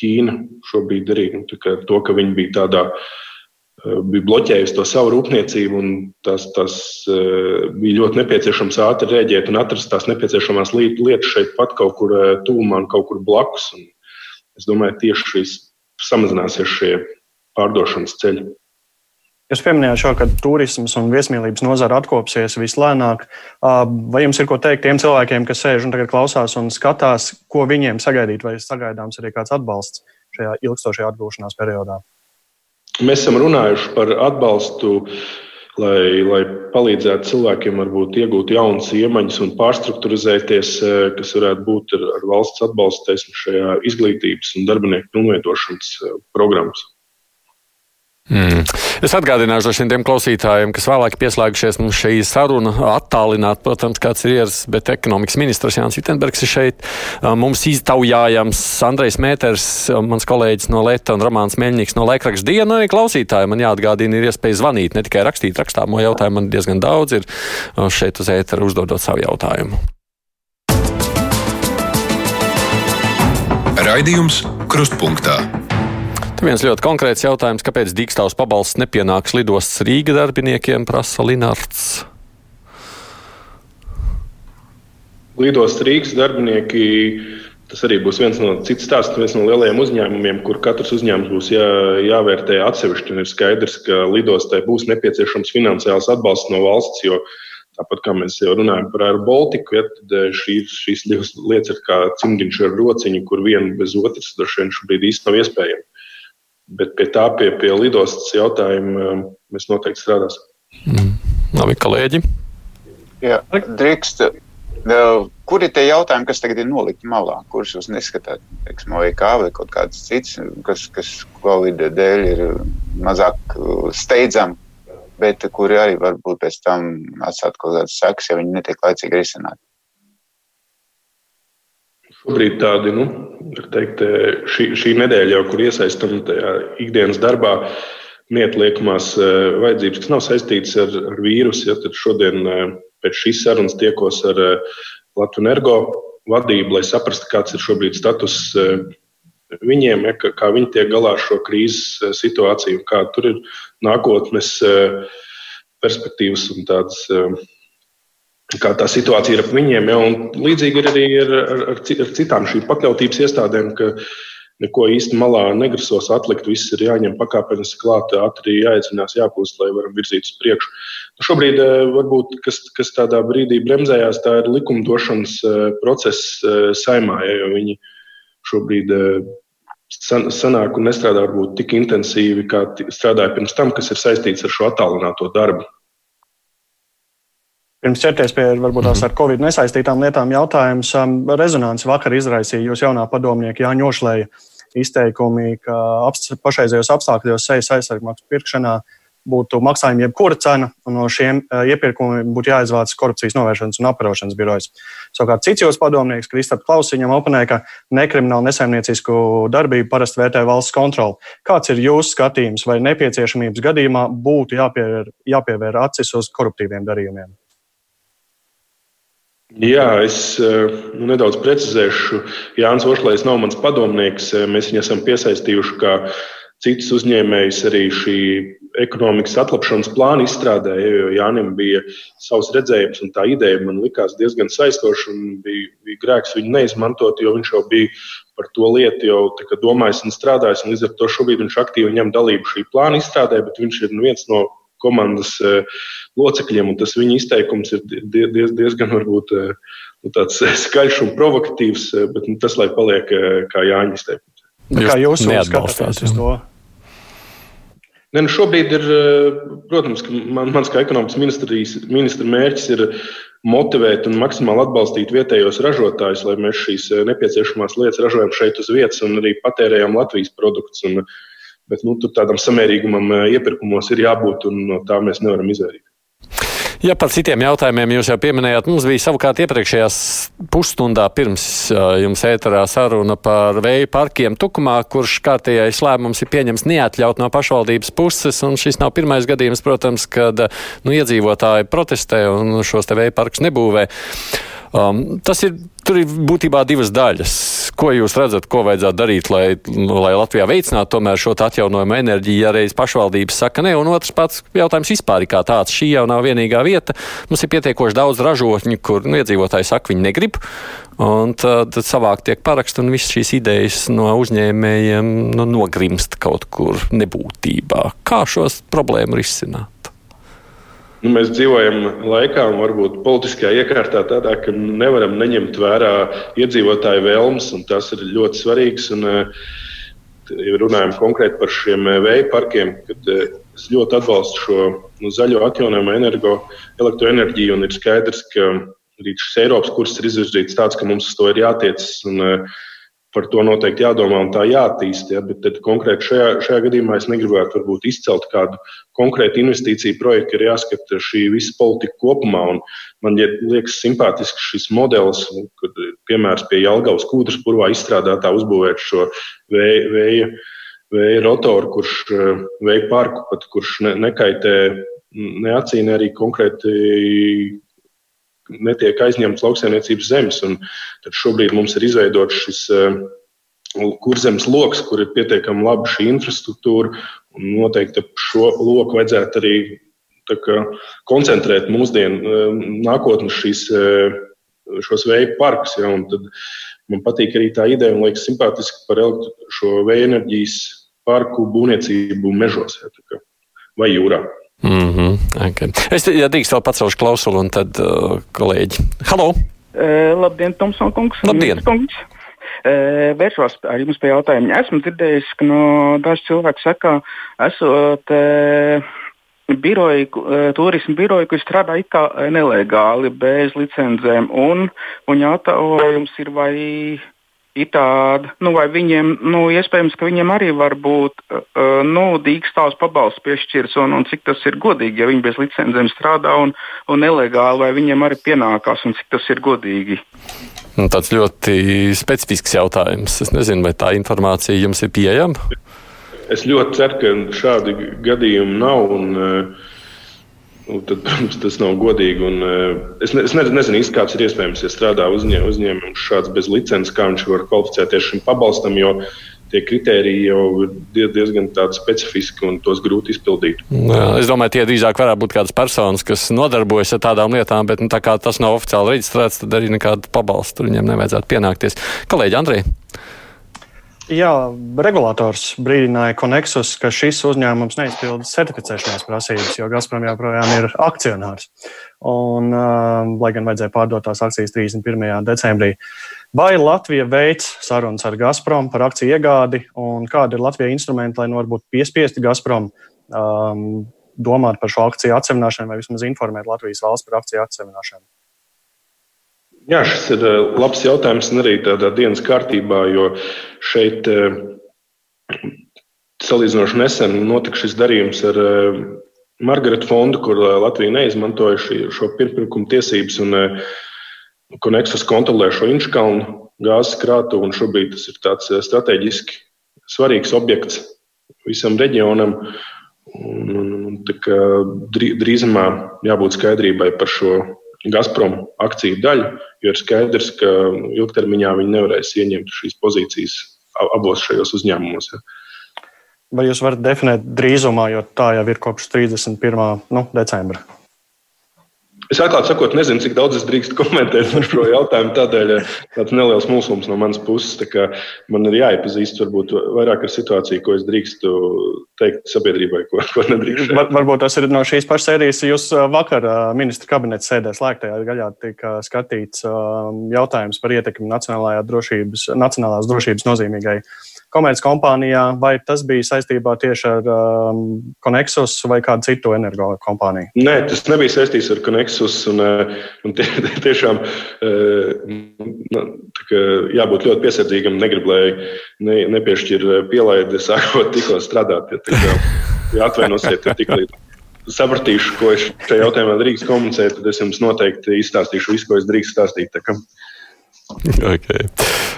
Ķīna šobrīd arī nu, to, ka viņi bija tādā eh, bija bloķējusi to savu rūpniecību, un tas, tas eh, bija ļoti nepieciešams ātri rēģēt un atrast tās nepieciešamās lietas šeit pat kaut kur eh, tūmā un kaut kur blakus. Un es domāju, tieši šīs samazināsies šie pārdošanas ceļi. Jūs pieminējāt šo, ka turisms un viesmīlības nozara atkopsies vislēnāk. Vai jums ir ko teikt tiem cilvēkiem, kas sēž un tagad klausās un skatās, ko viņiem sagaidīt, vai sagaidāms arī kāds atbalsts šajā ilgstošajā atgūšanās periodā? Mēs esam runājuši par atbalstu, lai, lai palīdzētu cilvēkiem varbūt iegūt jaunas iemaņas un pārstruktūrizēties, kas varētu būt ar, ar valsts atbalstu šajā izglītības un darbinieku pilnveidošanas programmas. Mm. Es atgādināšu šiem klausītājiem, kas vēlāk pieslēgušies mums šī saruna, attālināt, protams, kāds ir ieras, bet ekonomikas ministrs Jānis Vitenbergs ir šeit. Mums iztaujājams Andrejs Mēters, mans kolēģis no Leta un Romāns Meļņiks no Laikraksta dienu. Arī klausītāji man jāatgādina, ir iespēja zvanīt, ne tikai rakstīt rakstāmo jautājumu, man diezgan daudz ir šeit uz ētera uzdodot savu jautājumu. Raidījums Krustpunktā. Viens ļoti konkrēts jautājums, kāpēc Dīkstāvs pabalsts nepienāks lidostas Rīga darbiniekiem, prasa Linārds. Lidostas Rīgas darbinieki, tas arī būs viens no cits stāsts, viens no lielajiem uzņēmumiem, kur katrs uzņēmums būs jā, jāvērtē atsevišķi. Ir skaidrs, ka lidostai būs nepieciešams finansiāls atbalsts no valsts, jo Tāpat kā mēs jau runājam par Air Baltiku, ja, tad eh, šī, šīs lietas ir kā cimdiņš ar rociņu, kur viena bez otras droši vien šobrīd īsti nav iespējama. Bet pie tā, pie, pie lidostas jautājuma, um, mēs noteikti strādāsim. Mm. Labi, kolēģi. Jā, drīkst. Kur ir tie jautājumi, kas tagad ir nolikti malā, kurus jūs neskatāt? Teiksim, vai kā vai kaut kāds cits, kas, kas Covid dēļ ir mazāk uh, steidzami, bet kuri arī varbūt pēc tam atstāt kaut kādas sekas, ja viņi netiek laicīgi risināti. Šobrīd tādi, nu, teikt, šī, šī nedēļa jau, kur iesaistam tajā ikdienas darbā, neatliekamās e, vajadzības, kas nav saistītas ar, ar vīrusu. Ja, tad šodien e, pēc šīs sarunas tiekos ar e, Latvijas energo vadību, lai saprastu, kāds ir šobrīd status viņiem, ja, kā viņi tiek galā ar šo krīzes situāciju, kā tur ir nākotnes perspektīvas un tādas kā tā situācija ir ap viņiem. Ja, līdzīgi ir arī ar, ar, ar, ar citām šīm pakļautības iestādēm, ka neko īsti malā negrasos atlikt. Viss ir jāņem pakāpeniski klāt, ātri jāiedzinās, jāpūst, lai varam virzīt uz priekšu. Nu, šobrīd, eh, varbūt, kas, kas tādā brīdī bremzējās, tā ir likumdošanas eh, process eh, saimā, ja, jo viņi šobrīd sanāk un nestrādā varbūt tik intensīvi, kā strādāja pirms tam, kas ir saistīts ar šo attālināto darbu. Pirms ķerties pie varbūt tās mhm. ar Covid nesaistītām lietām, jautājums um, rezonanci vakar izraisīja jūs jaunā padomnieka Jāņa Ošlēja izteikumi, ka apst, pašreizējos apstākļos sejas aizsargmaksu pirkšanā būtu maksājumi jebkura cena, un no šiem uh, iepirkumiem būtu jāizvāc korupcijas novēršanas un apkarošanas birojas. Savukārt cits jūs padomnieks, Kristaps Klauss, viņam oponēja, ka nekriminālu nesaimniecisku darbību parasti vērtē valsts kontroli. Kāds ir jūsu skatījums, vai nepieciešamības gadījumā būtu jāpievēr, jāpievēr acis uz koruptīviem darījumiem? Jā, es eh, nu, nedaudz precizēšu. Jānis Ošlējs nav mans padomnieks. Eh, mēs viņu esam piesaistījuši kā citus uzņēmējus arī šī ekonomikas atlapšanas plāna izstrādē, jo Jānim bija savs redzējums, un tā ideja man likās diezgan saistoša. Bija, bija grēks viņu neizmantot, jo viņš jau bija par to lietu jau domājis un strādājis. Un līdz ar to šobrīd viņš aktīvi ņem dalību šī plāna izstrādē, bet viņš ir viens no komandas uh, locekļiem. Tas viņa izteikums ir diez, diezgan varbūt, eh, nu, skaļš un provokatīvs, bet nu, tas lai paliek kā Jāņa izteikums. Jūs kā jūs skatāties uz to? Ne, nu šobrīd ir, protams, ka man, mans kā ekonomikas ministra mērķis ir motivēt un maksimāli atbalstīt vietējos ražotājus, lai mēs šīs nepieciešamās lietas ražojam šeit uz vietas un arī patērējam Latvijas produktus. Un, bet nu, tur tādam samērīgumam iepirkumos ir jābūt, un no tā mēs nevaram izvairīties. Ja par citiem jautājumiem jūs jau pieminējāt, mums bija savukārt iepriekšējās pusstundā pirms jums ēterā saruna par vēju parkiem Tukumā, kurš kārtējais lēmums ir pieņems neatļaut no pašvaldības puses, un šis nav pirmais gadījums, protams, kad nu, iedzīvotāji protestē un šos te vēju parkus nebūvē. Um, tas ir, tur ir būtībā divas daļas. Ko jūs redzat, ko vajadzētu darīt, lai, lai Latvijā veicinātu tomēr šo atjaunojumu enerģiju, ja reiz pašvaldības saka ne, un otrs pats jautājums vispār kā tāds. Šī jau nav vienīgā vieta. Mums ir pietiekoši daudz ražotņu, kur nu, iedzīvotāji saka, viņi negrib. Un tad, savākt tiek parakst, un visas šīs idejas no uzņēmējiem nu, nogrimst kaut kur nebūtībā. Kā šos problēmu risināt? Nu, mēs dzīvojam laikā, un varbūt politiskajā iekārtā tādā, ka nevaram neņemt vērā iedzīvotāju vēlmes, un tas ir ļoti svarīgs. Un, ja runājam konkrēti par šiem vēja parkiem, tad es ļoti atbalstu šo nu, zaļo atjaunojumu elektroenerģiju, ir skaidrs, ka arī šis Eiropas kurs ir izvirzīts tāds, ka mums uz to ir jātiecas. Un, par to noteikti jādomā un tā jāattīst. Ja, bet konkrēti šajā, šajā gadījumā es negribētu varbūt izcelt kādu konkrētu investīciju projektu, ir jāskata šī visa politika kopumā. Un man liekas simpātisks šis modelis, kad piemērs pie Jelgavas kūdras purvā izstrādātā uzbūvēt šo vēja, vēja, vēja rotoru, kurš vēja parku, pat, kurš ne, nekaitē neacīna arī konkrēti netiek aizņemts lauksaimniecības zemes. Tad šobrīd mums ir izveidots šis eh, kurzemes lokus, kur ir pietiekami laba šī infrastruktūra. Noteikti šo loku vajadzētu arī kā, koncentrēt mūsdienu eh, nākotnes šīs, eh, šos vēja parkus. Ja, man patīk arī tā ideja un liekas simpātiski par šo vēja enerģijas parku būvniecību mežos ja, kā, vai jūrā. Mm -hmm, okay. Es, ja drīkst, vēl pacelšu klausulu, un tad uh, kolēģi. Halo! Uh, labdien, Tomson kungs! Labdien! Kungs. Uh, vēršos ar jums pie jautājuma. Esmu dzirdējis, ka no daži cilvēki saka, esot uh, biroji, turismu biroji, kur strādā it kā nelegāli, bez licencēm, un, un jautājums ir, vai ir tāda, nu, vai viņiem, nu, iespējams, ka viņiem arī var būt, uh, nu, dīkstāvs pabalsts piešķirs, un, un cik tas ir godīgi, ja viņi bez licencēm strādā un, un nelegāli, vai viņiem arī pienākās, un cik tas ir godīgi. Nu, tāds ļoti specifisks jautājums. Es nezinu, vai tā informācija jums ir pieejama. Es ļoti ceru, ka šādi gadījumi nav. Un, uh, Nu, tad, protams, [clears throat] tas nav godīgi. Un, uh, es, ne, es nezinu, īsti, kāds ir iespējams, ja strādā uzņēmums uzņēmums šāds bez licences, kā viņš var kvalificēties šim pabalstam, jo tie kriteriji jau ir diezgan specifiski un tos grūti izpildīt. Jā, es domāju, tie drīzāk varētu būt kādas personas, kas nodarbojas ar tādām lietām, bet nu, tā kā tas nav oficiāli reģistrēts, tad arī nekādu pabalstu viņiem nevajadzētu pienākties. Kolēģi Andrei! Jā, regulators brīdināja Konexus, ka šis uzņēmums neizpilda certificēšanās prasības, jo Gazprom joprojām ir akcionārs. Un, uh, lai gan vajadzēja pārdot tās akcijas 31. decembrī. Vai Latvija veids sarunas ar Gazprom par akciju iegādi, un kādi ir Latvijas instrumenti, lai nu varbūt piespiesti Gazprom um, domāt par šo akciju atsevināšanu vai vismaz informēt Latvijas valsts par akciju atsevināšanu? Jā, šis ir eh, labs jautājums un arī tādā dienas kārtībā, jo šeit eh, salīdzinoši nesen notika šis darījums ar eh, Margaretu fondu, kur Latvija neizmantoja šī, šo pirmpirkuma tiesības un Koneksus kontrolē šo Inčkalnu gāzes krātuvi, un šobrīd tas ir tāds strateģiski svarīgs objekts visam reģionam. Un, un, un, drīzumā jābūt skaidrībai par šo Gazprom akciju daļu, jo ir skaidrs, ka ilgtermiņā viņi nevarēs ieņemt šīs pozīcijas abos šajos uzņēmumos. Vai jūs varat definēt drīzumā, jo tā jau ir kopš 31. Nu, decembra? Es atklāti sakot, nezinu, cik daudz es drīkstu komentēt par šo jautājumu. Tādēļ eh, tāds neliels mulsums no manas puses. Man ir jāiepazīst varbūt vairāk ar situāciju, ko es drīkstu teikt sabiedrībai, ko, ko nedrīkst. Var, varbūt tas ir no šīs pašas sērijas. Jūs eh, vakar eh, ministra kabineta sēdē slēgtajā gaļā tika skatīts jautājums par ietekmi drošības, nacionālās drošības nozīmīgai komerckompānijā, vai tas bija saistībā tieši ar um, Konexus vai kādu citu energokompāniju? Nē, tas nebija saistīts ar Konexus. Un, uh, un tie, tiešām uh, jābūt ļoti piesardzīgam. Negribu, lai ne, nepiešķir pielaidi, sākot tikko strādāt. Ja, ja atvainosiet, ja tik līdz sapratīšu, ko es šajā jautājumā drīkst komunicēt, tad es jums noteikti izstāstīšu visu, ko es drīkst stāstīt. Okay.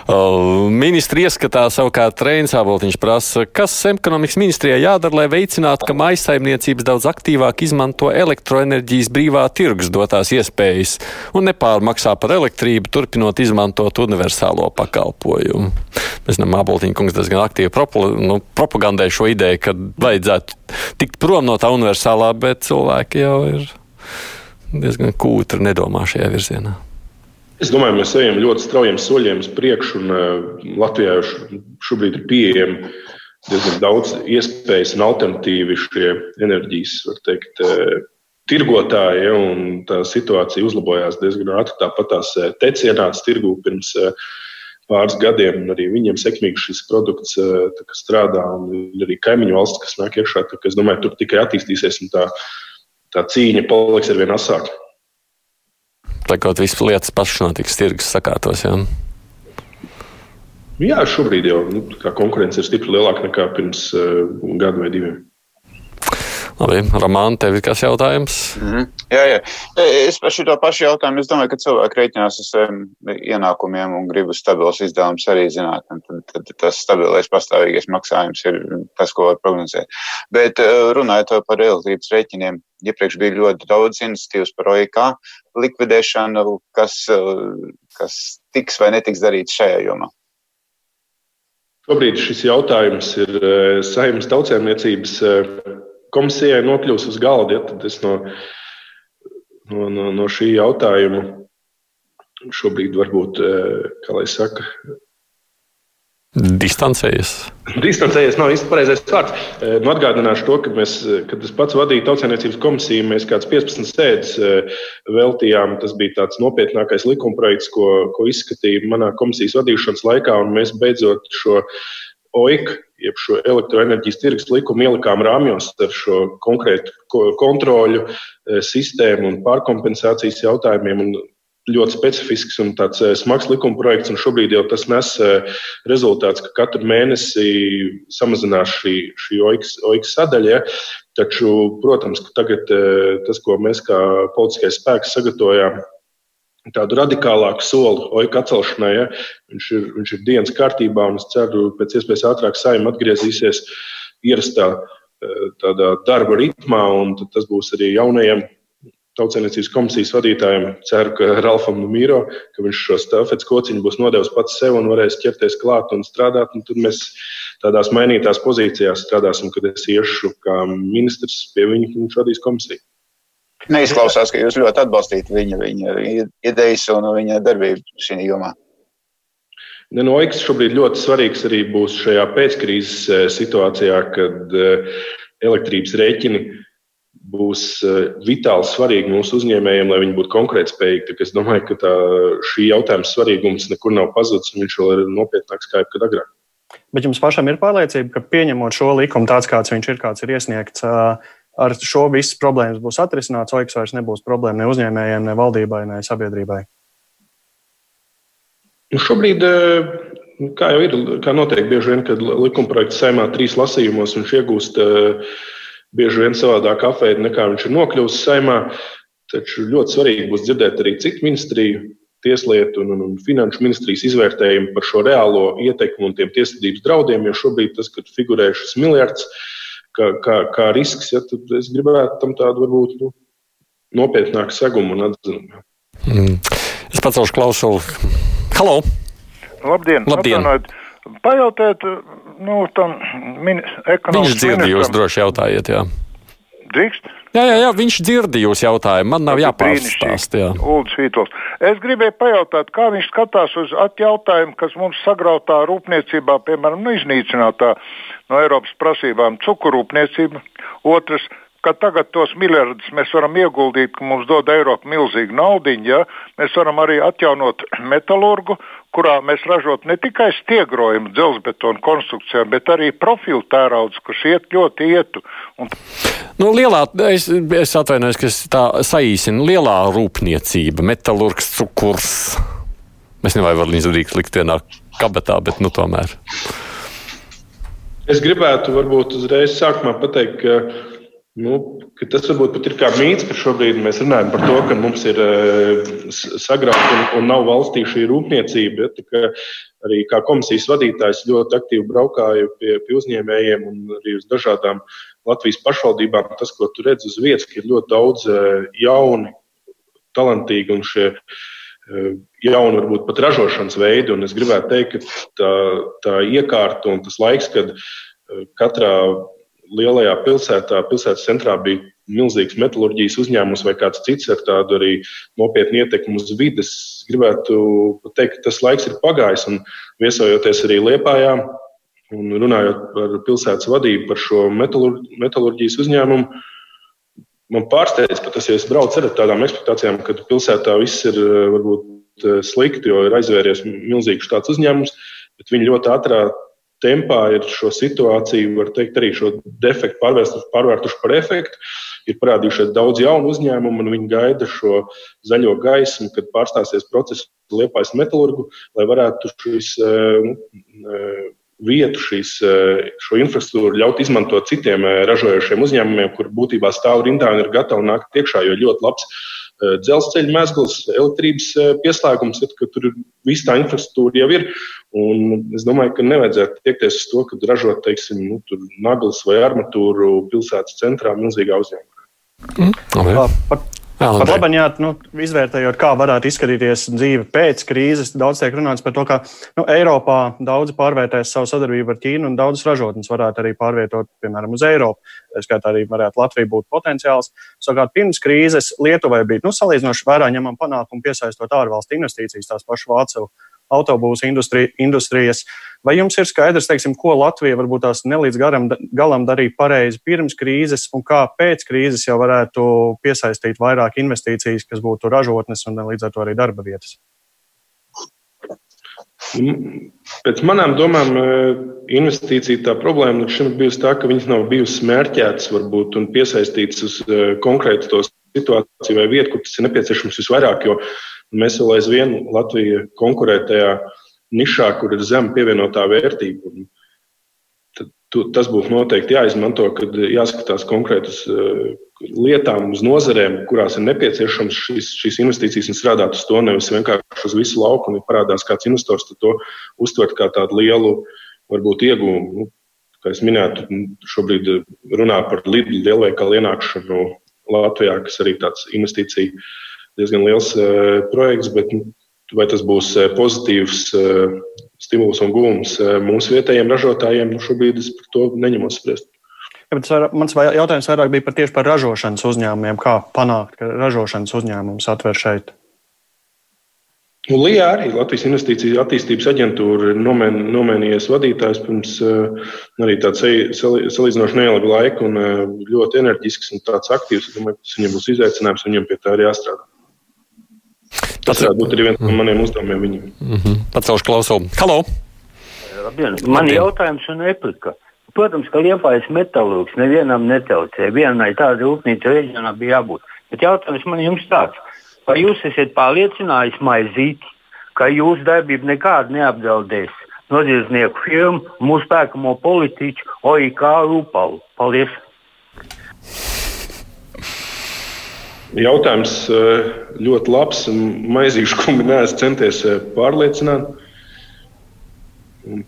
Uh, ministri ieskatā savukārt Reinas Āboltiņš prasa, kas ekonomikas ministrijai jādara, lai veicinātu, ka maisaimniecības daudz aktīvāk izmanto elektroenerģijas brīvā tirgus dotās iespējas un nepārmaksā par elektrību, turpinot izmantot universālo pakalpojumu. Mēs zinām, Āboltiņa kungs diezgan aktīvi propu, nu, propagandē šo ideju, ka vajadzētu tikt prom no tā universālā, bet cilvēki jau ir diezgan kūtri nedomā šajā virzienā. Es domāju, mēs ejam ļoti straujiem soļiem uz priekšu, un uh, Latvijā šobrīd ir pieejami diezgan daudz iespējas un alternatīvi šie enerģijas, var teikt, uh, tirgotāji, tā situācija uzlabojās diezgan ātri. Tāpat tās uh, tecienāts tirgū pirms pāris gadiem, un arī viņiem sekmīgi šis produkts strādā, un arī kaimiņu valsts, kas nāk iekšā. Es domāju, tur tikai attīstīsies, un tā, tā cīņa paliks ar vien asāku lai kaut visas lietas pašas notiks, tirgus sakārtos. Jā. Jā, šobrīd jau nu, konkurence ir stipri lielāka nekā pirms uh, gada vai diviem. Labi, Ramāna, tev ir kas jautājums? Mm -hmm. Jā, jā. Es par šo pašu jautājumu, es domāju, ka cilvēki reiķinās ar saviem ienākumiem un grib stabilus izdevumus arī zināt. Tad, tad tas stabilais pastāvīgais maksājums ir tas, ko var prognozēt. Bet runājot par elektrības rēķiniem, iepriekš bija ļoti daudz iniciatīvas par OIK likvidēšanu, kas, kas tiks vai netiks darīts šajā jomā. Šobrīd šis jautājums ir saimnes tautsēmniecības komisijai nokļūs uz galda, ja, tad es no, no, no, no šī jautājuma šobrīd varbūt, eh, kā lai saka, Distancējies. Distancējies nav īsti pareizais vārds. Eh, nu, atgādināšu to, ka mēs, kad es pats vadīju tautsēmniecības komisiju, mēs kāds 15 sēdes eh, veltījām. Tas bija tāds nopietnākais likumprojekts, ko, ko izskatīja manā komisijas vadīšanas laikā, un mēs beidzot šo OIK, jeb šo elektroenerģijas tirgus likumu ielikām rāmjos ar šo konkrētu kontroļu eh, sistēmu un pārkompensācijas jautājumiem. Un ļoti specifisks un tāds eh, smags likuma projekts, un šobrīd jau tas nes eh, rezultāts, ka katru mēnesi samazinās šī, šī OIK sadaļa. Ja? Taču, protams, ka tagad tas, ko mēs kā politiskais spēks sagatavojām, tādu radikālāku soli oika atcelšanai. Ja? Viņš, ir, viņš ir dienas kārtībā, un es ceru, ka pēc iespējas ātrāk saimē atgriezīsies ierastā eh, tādā darba ritmā, un tas būs arī jaunajiem tautsēmniecības komisijas vadītājiem. Ceru, ka Ralfam Numīro, ka viņš šo stafetes kociņu būs nodevis pats sev un varēs ķerties klāt un strādāt. Un tad mēs tādās mainītās pozīcijās strādāsim, kad es iešu kā ministrs pie viņa un viņš vadīs komisiju. Neizklausās, ka jūs ļoti atbalstītu viņa, viņa idejas un viņa darbību šī jomā. Nenoiks šobrīd ļoti svarīgs arī būs šajā pēckrīzes eh, situācijā, kad eh, elektrības rēķini būs eh, vitāli svarīgi mūsu uzņēmējiem, lai viņi būtu konkurētspējīgi. Es domāju, ka tā, šī jautājuma svarīgums nekur nav pazudis, un viņš vēl ir nopietnāks kā jebkad agrāk. Bet jums pašam ir pārliecība, ka pieņemot šo likumu tāds, kāds viņš ir, kāds ir iesniegts, ar šo visas problēmas būs atrisināts, OIKS vairs nebūs problēma ne uzņēmējiem, ne valdībai, ne sabiedrībai? Nu šobrīd, eh, kā jau ir, kā notiek bieži vien, kad likumprojekts saimā trīs lasījumos, viņš iegūst eh, bieži vien savādāk afēdi nekā viņš ir nokļuvis saimā. Taču ļoti svarīgi būs dzirdēt arī citu ministriju, tieslietu un, un, un finanšu ministrijas izvērtējumu par šo reālo ietekmi un tiem tiesvedības draudiem, jo šobrīd tas, kad figurē šis miljards, uh, kā, kā, kā risks, ja, tad es gribētu tam tādu varbūt nu, nopietnāku segumu un atzinumu. Mm. Es pacelšu klausulu. Halo! Labdien! Labdien. Atvainojiet, Pajautāt, nu, tam ekonomikas. Viņš dzird, jūs droši jautājiet, jā. Drīkst? Jā, jā, jā, viņš dzird jūs jautājumu. Man nav jāpārstāst. Jā. Es gribēju pajautāt, kā viņš skatās uz jautājumu, kas mums sagrautā rūpniecībā, piemēram, nu, iznīcinātā no Eiropas prasībām cukurrūpniecība. Otrs, ka tagad tos miljardus mēs varam ieguldīt, ka mums dod Eiropa milzīgu naudu. Ja? Mēs varam arī atjaunot metālurgu, kurā mēs ražot ne tikai stiegrojumu dzelzbetonu konstrukcijām, bet arī profilu tērauds, kurš iet ļoti ietu. Un... Nu, lielā, es, es atvainojos, ka es tā saīsinu. Lielā rūpniecība, metālurgs, cukurs. Mēs nevaram viņus drīkst likt vienā kabatā, bet nu tomēr. Es gribētu varbūt uzreiz sākumā pateikt, ka Nu, tas varbūt pat ir kā mīts, ka šobrīd mēs runājam par to, ka mums ir uh, sagrauta un, un nav valstī šī rūpniecība. Ja, arī kā komisijas vadītājs ļoti aktīvi braukāju pie, pie uzņēmējiem un arī uz dažādām Latvijas pašvaldībām. Tas, ko tu redz uz vietas, ir ļoti daudz uh, jauni, talantīgi un šie uh, jauni, varbūt pat ražošanas veidi. Un es gribētu teikt, ka tā, tā iekārta un tas laiks, kad katrā lielajā pilsētā, pilsētas centrā bija milzīgs metālurģijas uzņēmums vai kāds cits ar tādu arī nopietnu ietekmi uz vidas. Gribētu teikt, ka tas laiks ir pagājis un viesojoties arī Liepājā un runājot par pilsētas vadību, par šo metālurģijas uzņēmumu. Man pārsteidz, ka tas, ja es braucu ar tādām ekspektācijām, ka pilsētā viss ir varbūt slikti, jo ir aizvēries milzīgs tāds uzņēmums, bet viņi ļoti ātrā tempā ir šo situāciju, var teikt, arī šo defektu pārvērtuši par efektu. Ir parādījušies daudz jaunu uzņēmumu, un viņi gaida šo zaļo gaismu, kad pārstāsies process liepais metālurgu, lai varētu šīs nu, vietu, šīs, šo infrastruktūru ļaut izmantot citiem ražojošiem uzņēmumiem, kur būtībā stāv rindā un ir gatavi nākt iekšā, jo ļoti labs Eh, dzelzceļa mezgls, elektrības eh, pieslēgums, ka tur viss tā infrastruktūra jau ir. Un es domāju, ka nevajadzētu tiekties uz to, ka ražot, teiksim, nu, naglas vai armatūru pilsētas centrā milzīgā uzņēmumā. Mm. Okay. Pat labi, jā, nu, izvērtējot, kā varētu izskatīties dzīve pēc krīzes, daudz tiek runāts par to, ka nu, Eiropā daudzi pārvērtēs savu sadarbību ar Ķīnu un daudzas ražotnes varētu arī pārvietot, piemēram, uz Eiropu. Tā skaitā arī varētu Latvija būt potenciāls. Savukārt pirms krīzes Lietuvai bija nu, salīdzinoši vērā ņemama panākuma piesaistot ārvalstu investīcijas, tās pašas Vācu autobūsu industri, industrijas. Vai jums ir skaidrs, teiksim, ko Latvija varbūt tās nelīdz garam, galam darīja pareizi pirms krīzes, un kā pēc krīzes jau varētu piesaistīt vairāk investīcijas, kas būtu ražotnes un līdz ar to arī darba vietas? Pēc manām domām, e, investīcija tā problēma līdz šim ir bijusi tā, ka viņas nav bijusi mērķētas varbūt un piesaistītas uz e, konkrētu situāciju vai vietu, kur tas ir nepieciešams visvairāk. Jo Mēs vēl aizvien Latvija konkurē tajā nišā, kur ir zema pievienotā vērtība. Un tad, tas būtu noteikti jāizmanto, kad jāskatās konkrēti uz uh, lietām, uz nozarēm, kurās ir nepieciešams šīs, šīs investīcijas un strādāt uz to, nevis vienkārši uz visu lauku. Un, ja parādās kāds investors, tad to uztvert kā tādu lielu, varbūt iegūmu. Nu, kā es minēju, šobrīd runā par lielveikalu ienākšanu Latvijā, kas arī tāds investīcija diezgan liels eh, projekts, bet nu, vai tas būs eh, pozitīvs eh, stimuls un gūms mūsu vietējiem ražotājiem, nu šobrīd es par to neņemos spriest. Ja, mans jautājums vairāk bija par tieši par ražošanas uzņēmumiem. Kā panākt, ka ražošanas uzņēmums atver šeit? Nu, Lijā arī Latvijas Investīciju attīstības aģentūra ir nomen, nomenījies vadītājs pirms arī tāds salīdzinoši neilgu laiku un ļoti enerģisks un tāds aktīvs. Es domāju, ka tas viņam būs izaicinājums, viņam pie tā arī jāstrādā. Tas varētu būt arī viens no maniem uzdevumiem viņam. Mm -hmm. Pacelšu klausulu. Halo! Labdien. Man ir jautājums un replika. Protams, ka liepais metālurgs nevienam netraucē. Vienai tāda rūpnīca reģionā bija jābūt. Bet jautājums man jums tāds. Vai jūs esat pārliecinājis maizīti, ka jūsu darbība nekādi neapdraudēs noziedznieku firmu, mūsu pērkamo politiķu, OIK rūpalu? Paldies! Jautājums eh, ļoti labs. Maizīšu kungu neesmu centies eh, pārliecināt.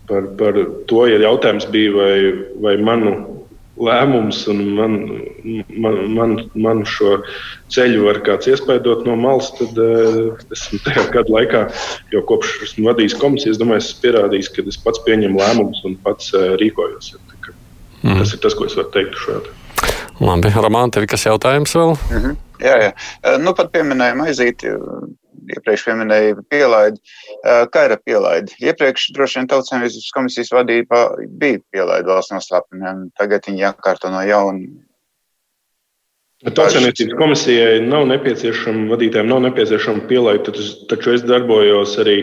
Par, par to, ja jautājums bija, vai, vai manu lēmums un man, man, man, man šo ceļu var kāds iespaidot no malas, tad uh, esmu tajā gadu laikā, jau kopš esmu vadījis komisiju, es domāju, esmu pierādījis, ka es pats pieņemu lēmumus un pats rīkojos. Mm. Tas ir tas, ko es varu teikt šajā. Labi, Roman, tev ir kas jautājums vēl? Mm -hmm. Jā, jā. Nu, pat pieminēja maizīti, iepriekš pieminēja pielaidi. Kā ir ar pielaidi? Iepriekš droši vien tautsēmniecības komisijas vadība bija pielaidi valsts noslēpumiem, tagad viņi jākārto no jauna. Tautsēmniecības komisijai nav nepieciešama, vadītājiem nav nepieciešama pielaide, taču es darbojos arī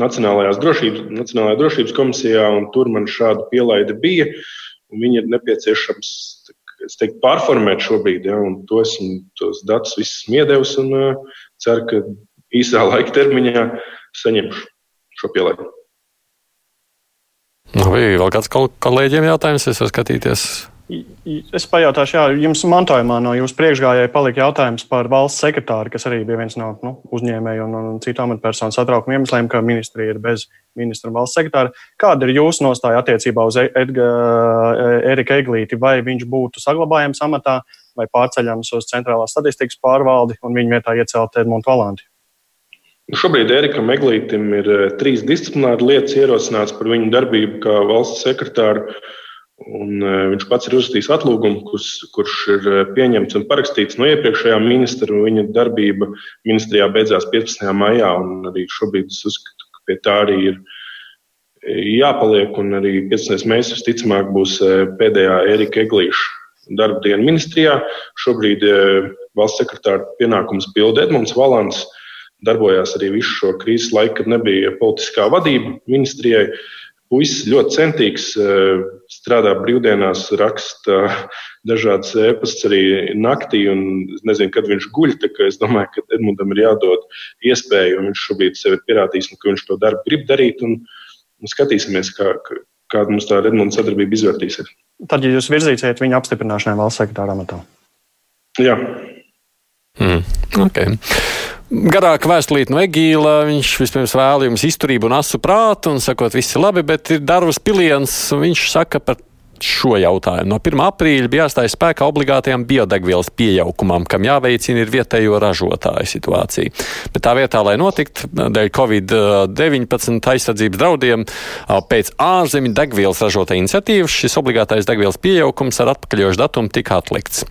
Nacionālajās drošības, Nacionālajā drošības komisijā, un tur man šāda pielaide bija. Viņa ir nepieciešams teiktu, pārformēt šobrīd, ja, un to esmu tos datus visus iedevis un ceru, ka īsā laika termiņā saņemšu šo pielaidu. Vai vēl kāds kolēģiem jautājums, es varu skatīties? Es pajautāšu, jā, jums mantojumā no jūsu priekšgājēja palika jautājums par valsts sekretāru, kas arī bija viens no nu, uzņēmēju un, un citu amatpersonu satraukuma iemesliem, ka ministrija ir bez ministra un valsts sekretāra. Kāda ir jūsu nostāja attiecībā uz Edga, Erika Eglīti? Vai viņš būtu saglabājams amatā vai pārceļams uz centrālās statistikas pārvaldi un viņa vietā iecelt Edmundu Valanti? Šobrīd Erikam Eglītam ir eh, trīs disciplināri lietas ierosināts par viņu darbību kā valsts sekretāru. Un, viņš pats ir uzrakstījis atlūgumu, kurš, kurš ir e, pieņemts un parakstīts no iepriekšējā ministra. Viņa darbība ministrijā beidzās 15. maijā, arī šobrīd es uzskatu, ka pie tā arī ir jāpaliek. Un arī 15. maijā visticamāk būs e, pēdējā Erika Eglīša darba diena ministrijā. Šobrīd uh, valsts sekretāra pienākums pilda Edmunds Valants. Darbojās arī visu šo krīzes laiku, kad nebija politiskā vadība ministrijai. Puisis ļoti centīgs, strādā brīvdienās, raksta dažādas ēpastus arī naktī, un es nezinu, kad viņš guļ. Es domāju, ka Edmundam ir jādod iespēju, un viņš šobrīd sev ir pierādījis, ka viņš to darbu grib darīt. Un, un skatīsimies, kā, kāda mums tā Edmunds sadarbība izvērtīsies. Tad, ja jūs virzīsiet viņa apstiprināšanai valsts sekretāra amatā? Jā. Mm, okay. Garāka vēstulīte no Egīla. Viņš vispirms vēl jums izturību un asu prātu un sakot, viss ir labi, bet ir darbs piliens. Viņš saka par šo jautājumu. No 1. aprīļa bija jāstājas spēkā obligātajam biodegvielas pieaukumam, kam jāveicina ir vietējo ražotāju situācija. Bet tā vietā, lai notiktu dēļ Covid-19 aizsardzības draudiem, pēc ārzemju degvielas ražotāja iniciatīvas šis obligātais degvielas pieaugums ar atpakaļošu datumu tika atlikts.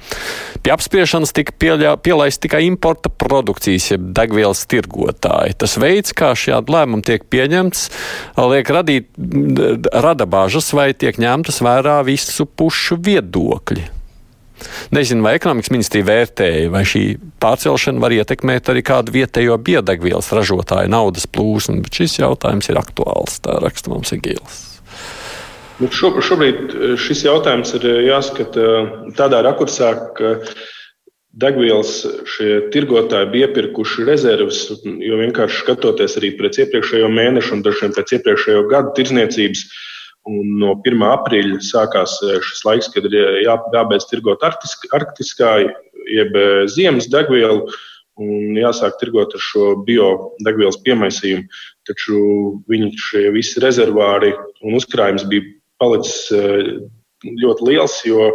Pie apspriešanas tika pielaist tikai importa produkcijas, jeb degvielas tirgotāji. Tas veids, kā šādi lēmumi tiek pieņemts, liek radīt, rada bažas vai tiek ņemtas vērā vērā visu pušu viedokļi. Nezinu, vai ekonomikas ministrija vērtēja, vai šī pārcelšana var ietekmēt arī kādu vietējo biodegvielas ražotāju naudas plūsmu, bet šis jautājums ir aktuāls. Tā raksta mums Igīls. Nu, šo, šobrīd eh, šis jautājums ir eh, jāskata eh, tādā rakursā, ka degvielas tirgotāji bija iepirkuši rezerves, jo vienkārši skatoties arī pēc iepriekšējo mēnešu un dažiem pēc iepriekšējo gadu tirdzniecības, Un no 1. aprīļa sākās eh, šis laiks, kad ir jā, jābeidz tirgot arktiskā, jeb eh, ziemas degvielu un jāsāk tirgot ar šo biodegvielas piemaisījumu. Taču viņi šie visi rezervāri un uzkrājums bija palicis ļoti liels, jo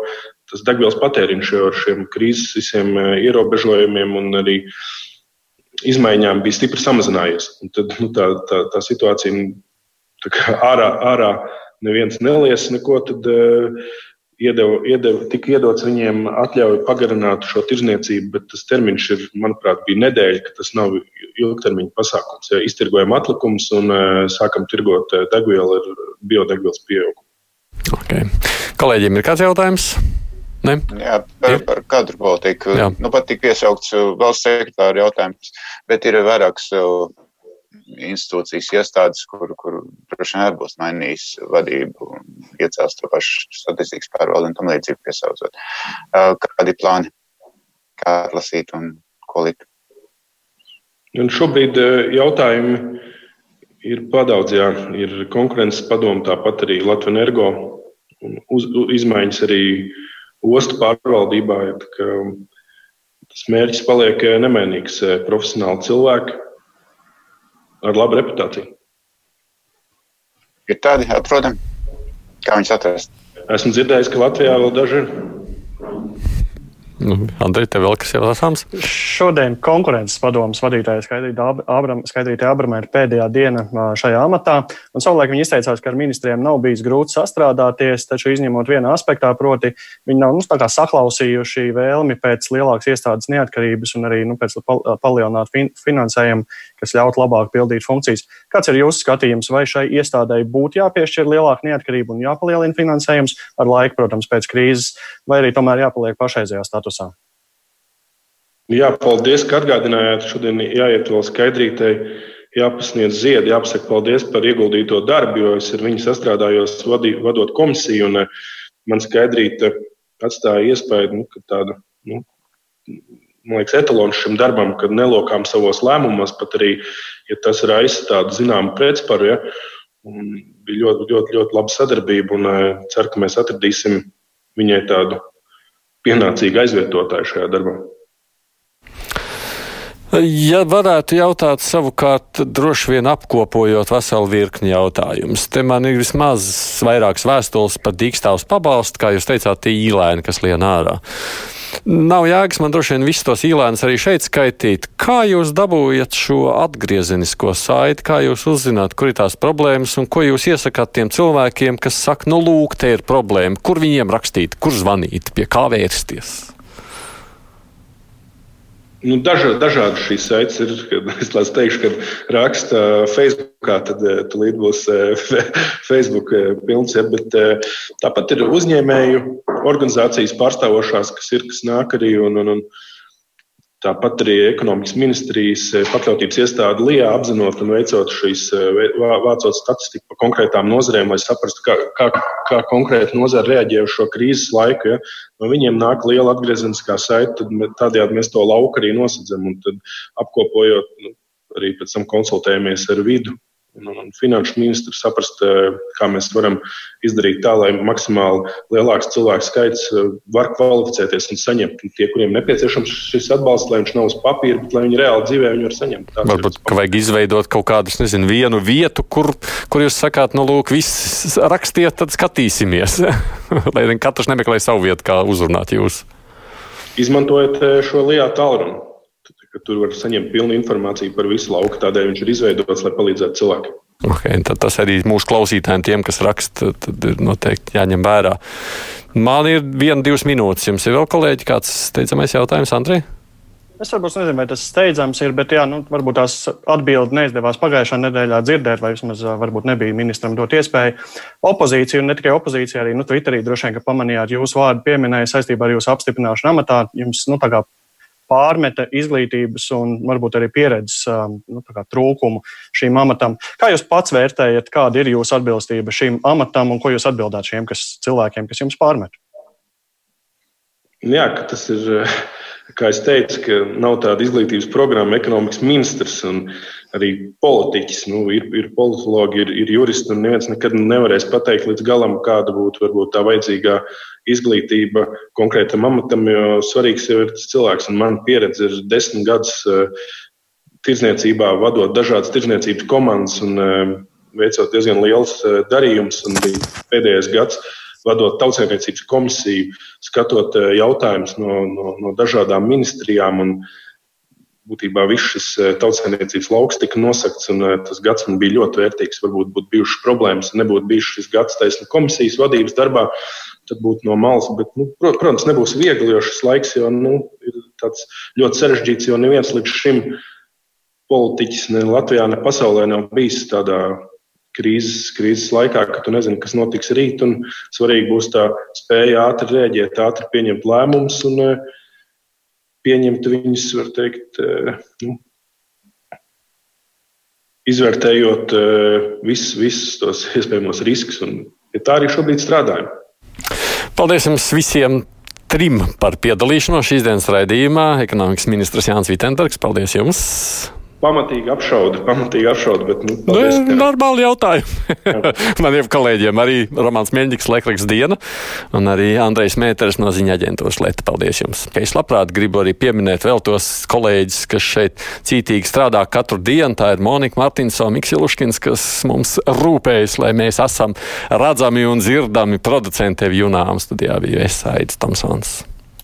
tas degvielas patēriņš jau ar šiem krīzes visiem ierobežojumiem un arī izmaiņām bija stipri samazinājies. Un tad nu, tā, tā, tā situācija tā ārā, ārā neviens nelies neko, tad iedeva, iedeva, tika iedots viņiem atļauju pagarināt šo tirzniecību, bet tas termiņš ir, manuprāt, bija nedēļa, ka tas nav ilgtermiņa pasākums. Ja iztirgojam atlikumus un uh, sākam tirgot uh, degvielu ar biodegvielas pieaugumu. Okay. Kolēģiem ir kāds jautājums? Ne? Jā, par, par kadru politiku. Jā. Nu, pat tika piesaukts valsts sekretāra jautājums, bet ir vairākas institūcijas, iestādes, kur, kur droši vien būs mainījis vadību, iecels to pašu statistikas pārvaldu un tam līdzīgi piesaucot. Kādi plāni, kā atlasīt un ko likt? Un šobrīd jautājumi ir padaudz, jā, ir konkurences padomu, tāpat arī Latvijas energo uz, izmaiņas arī ostu pārvaldībā. Tas mērķis paliek nemainīgs - profesionāli cilvēki, ar labu reputāciju. Ir tādi, protams, kā viņus atrast. Esmu dzirdējis, ka Latvijā vēl daži ir. Nu, Andrej, tev vēl kas jāsāms? Šodien konkurences padomas vadītāja Skaidrīta Abramē ir pēdējā diena šajā amatā. Un savulaik viņi izteicās, ka ar ministriem nav bijis grūti sastrādāties, taču izņemot vienu aspektā, proti, viņi nav nu, saklausījuši vēlmi pēc lielākas iestādes neatkarības un arī nu, pēc palielināt fin finansējumu, kas ļautu labāk pildīt funkcijas. Kāds ir jūsu skatījums, vai šai iestādēji būtu jāpiešķir lielāka neatkarība un jāpalielina finansējums ar laiku, protams, pēc krīzes, vai arī tomēr jāpaliek pašreizējā statusā? Statusā. Jā, paldies, ka atgādinājāt. Šodien jāiet vēl skaidrītei, jāpasniedz ziedi, jāpasaka paldies par ieguldīto darbu, jo es ar viņu sastrādājos vadī, vadot komisiju, eh, man skaidrīte atstāja iespēju, nu, ka tāda, nu, man liekas, etalons šim darbam, kad nelokām savos lēmumos, pat arī, ja tas raisa tādu zināmu pretsparu, ja, bija ļoti, ļoti, ļoti laba sadarbība, un uh, ceru, ka mēs atradīsim viņai tādu pienācīgi aizvietotāji šajā darbā. Ja varētu jautāt savukārt, droši vien apkopojot veselu virkni jautājumus, te man ir vismaz vairākas vēstules par dīkstāvus pabalstu, kā jūs teicāt, tie īlēni, kas lien ārā. Nav jēgas man droši vien visus tos īlēnus arī šeit skaitīt. Kā jūs dabūjat šo atgriezenisko saiti, kā jūs uzzināt, kur ir tās problēmas un ko jūs iesakāt tiem cilvēkiem, kas saka, nu lūk, te ir problēma, kur viņiem rakstīt, kur zvanīt, pie kā vērsties? Nu, daža, dažādi šīs saites ir. [laughs] Es teikšu, ka raksta Facebookā, tad eh, tulīt būs eh, [laughs] Facebook eh, pilns. Ja, bet tāpat ir uzņēmēju organizācijas pārstāvošās, kas ir, kas nāk arī. Un, un, un Tāpat arī ekonomikas ministrijas pakļautības iestāde LIBE apzinot un veicot šīs, vācot statistiku par konkrētām nozarēm, lai saprastu, kā, kā, kā konkrēti nozara reaģē uz šo krīzes laiku. Ja. No viņiem nāk liela atgriezeniskā saite, tad tādējādi mēs to lauku arī nosacām. Un apkopojot, nu, arī pēc tam konsultējamies ar vidu un, un finanšu ministru saprast, eh, kā mēs varam izdarīt tā, lai maksimāli lielāks cilvēku skaits eh, var kvalificēties un saņemt tie, kuriem nepieciešams šis atbalsts, lai viņš nav uz papīra, bet lai viņi reāli dzīvē viņu var saņemt. Tāds Varbūt, ka vajag izveidot kaut kādu, nezinu, vienu vietu, kur, kur jūs sakāt, nu, lūk, viss rakstiet, tad skatīsimies. [laughs] lai katrs nemeklē savu vietu, kā uzrunāt jūs. Izmantojot eh, šo lijā tālruni ka tur var saņemt pilnu informāciju par visu lauku. Tādēļ viņš ir izveidots, lai palīdzētu cilvēkiem. Okay, tas arī mūsu klausītājiem, tiem, kas raksta, tad ir noteikti jāņem vērā. Man ir viena, divas minūtes. Jums ir vēl kolēģi kāds steidzamais jautājums, Andrej? Es varbūt nezinu, vai tas steidzams ir, bet jā, nu, varbūt tās atbildi neizdevās pagājušā nedēļā dzirdēt, vai vismaz varbūt nebija ministram dot iespēju. Opozīcija, un ne tikai opozīcija, arī nu, Twitterī droši vien, ka pamanījāt jūsu vārdu pieminēja saistībā ar jūsu apstiprināšanu amatā. Jums, nu, tā kā pārmeta izglītības un varbūt arī pieredzes um, nu, trūkumu šīm amatam. Kā jūs pats vērtējat, kāda ir jūsu atbilstība šīm amatam un ko jūs atbildāt šiem kas, cilvēkiem, kas jums pārmet? Jā, tas ir, [laughs] kā es teicu, nav tāda izglītības programma, ekonomikas ministrs un arī politiķis. Nu, ir, ir politologi, ir, ir juristi, un neviens nekad nevarēs pateikt līdz galam, kāda būtu varbūt tā vajadzīgā izglītība konkrētam amatam, jo svarīgs jau ir tas cilvēks. Un man pieredze ir desmit gadus uh, tirdzniecībā, vadot dažādas tirdzniecības komandas un uh, veicot diezgan liels uh, darījums. Pēdējais gads vadot tautsēmniecības komisiju, skatot jautājumus no, no, no dažādām ministrijām. Un, būtībā viss šis tautsēmniecības lauks tika nosakts, un tas gads man bija ļoti vērtīgs. Varbūt būtu bijušas problēmas, ja nebūtu bijis šis gads taisnība komisijas vadības darbā tad būtu no malas. Bet, nu, protams, nebūs viegli, jo šis laiks jau nu, ir ļoti sarežģīts, jo neviens līdz šim politiķis ne Latvijā, ne pasaulē nav bijis tādā krīzes, krīzes laikā, ka tu nezini, kas notiks rīt. Svarīgi būs tā spēja ātri rēģēt, ātri pieņemt lēmumus un eh, pieņemt viņus, var teikt, eh, nu, izvērtējot eh, visus, visus tos [laughs] iespējamos riskus. Un, ja tā arī šobrīd strādājam. Paldies jums visiem! Trim par piedalīšanos šīs dienas raidījumā. Ekonomikas ministrs Jānis Vitenders, paldies jums! Pamatīgi apšauda, pamatīgi apšauda. Bet, nu, nu paldies, nu, normāli jautājumi. [laughs] Maniem kolēģiem arī Romanis Meļņiks, Lekraks Diena un arī Andrejs Mēters no ziņa aģentūras Lieta. Paldies jums! Es labprāt gribu arī pieminēt vēl tos kolēģis, kas šeit cītīgi strādā katru dienu. Tā ir Monika Martinsona, Miks Iluškins, kas mums rūpējas, lai mēs esam redzami un dzirdami producenti Junām studijā bija Esaidis Tomsons.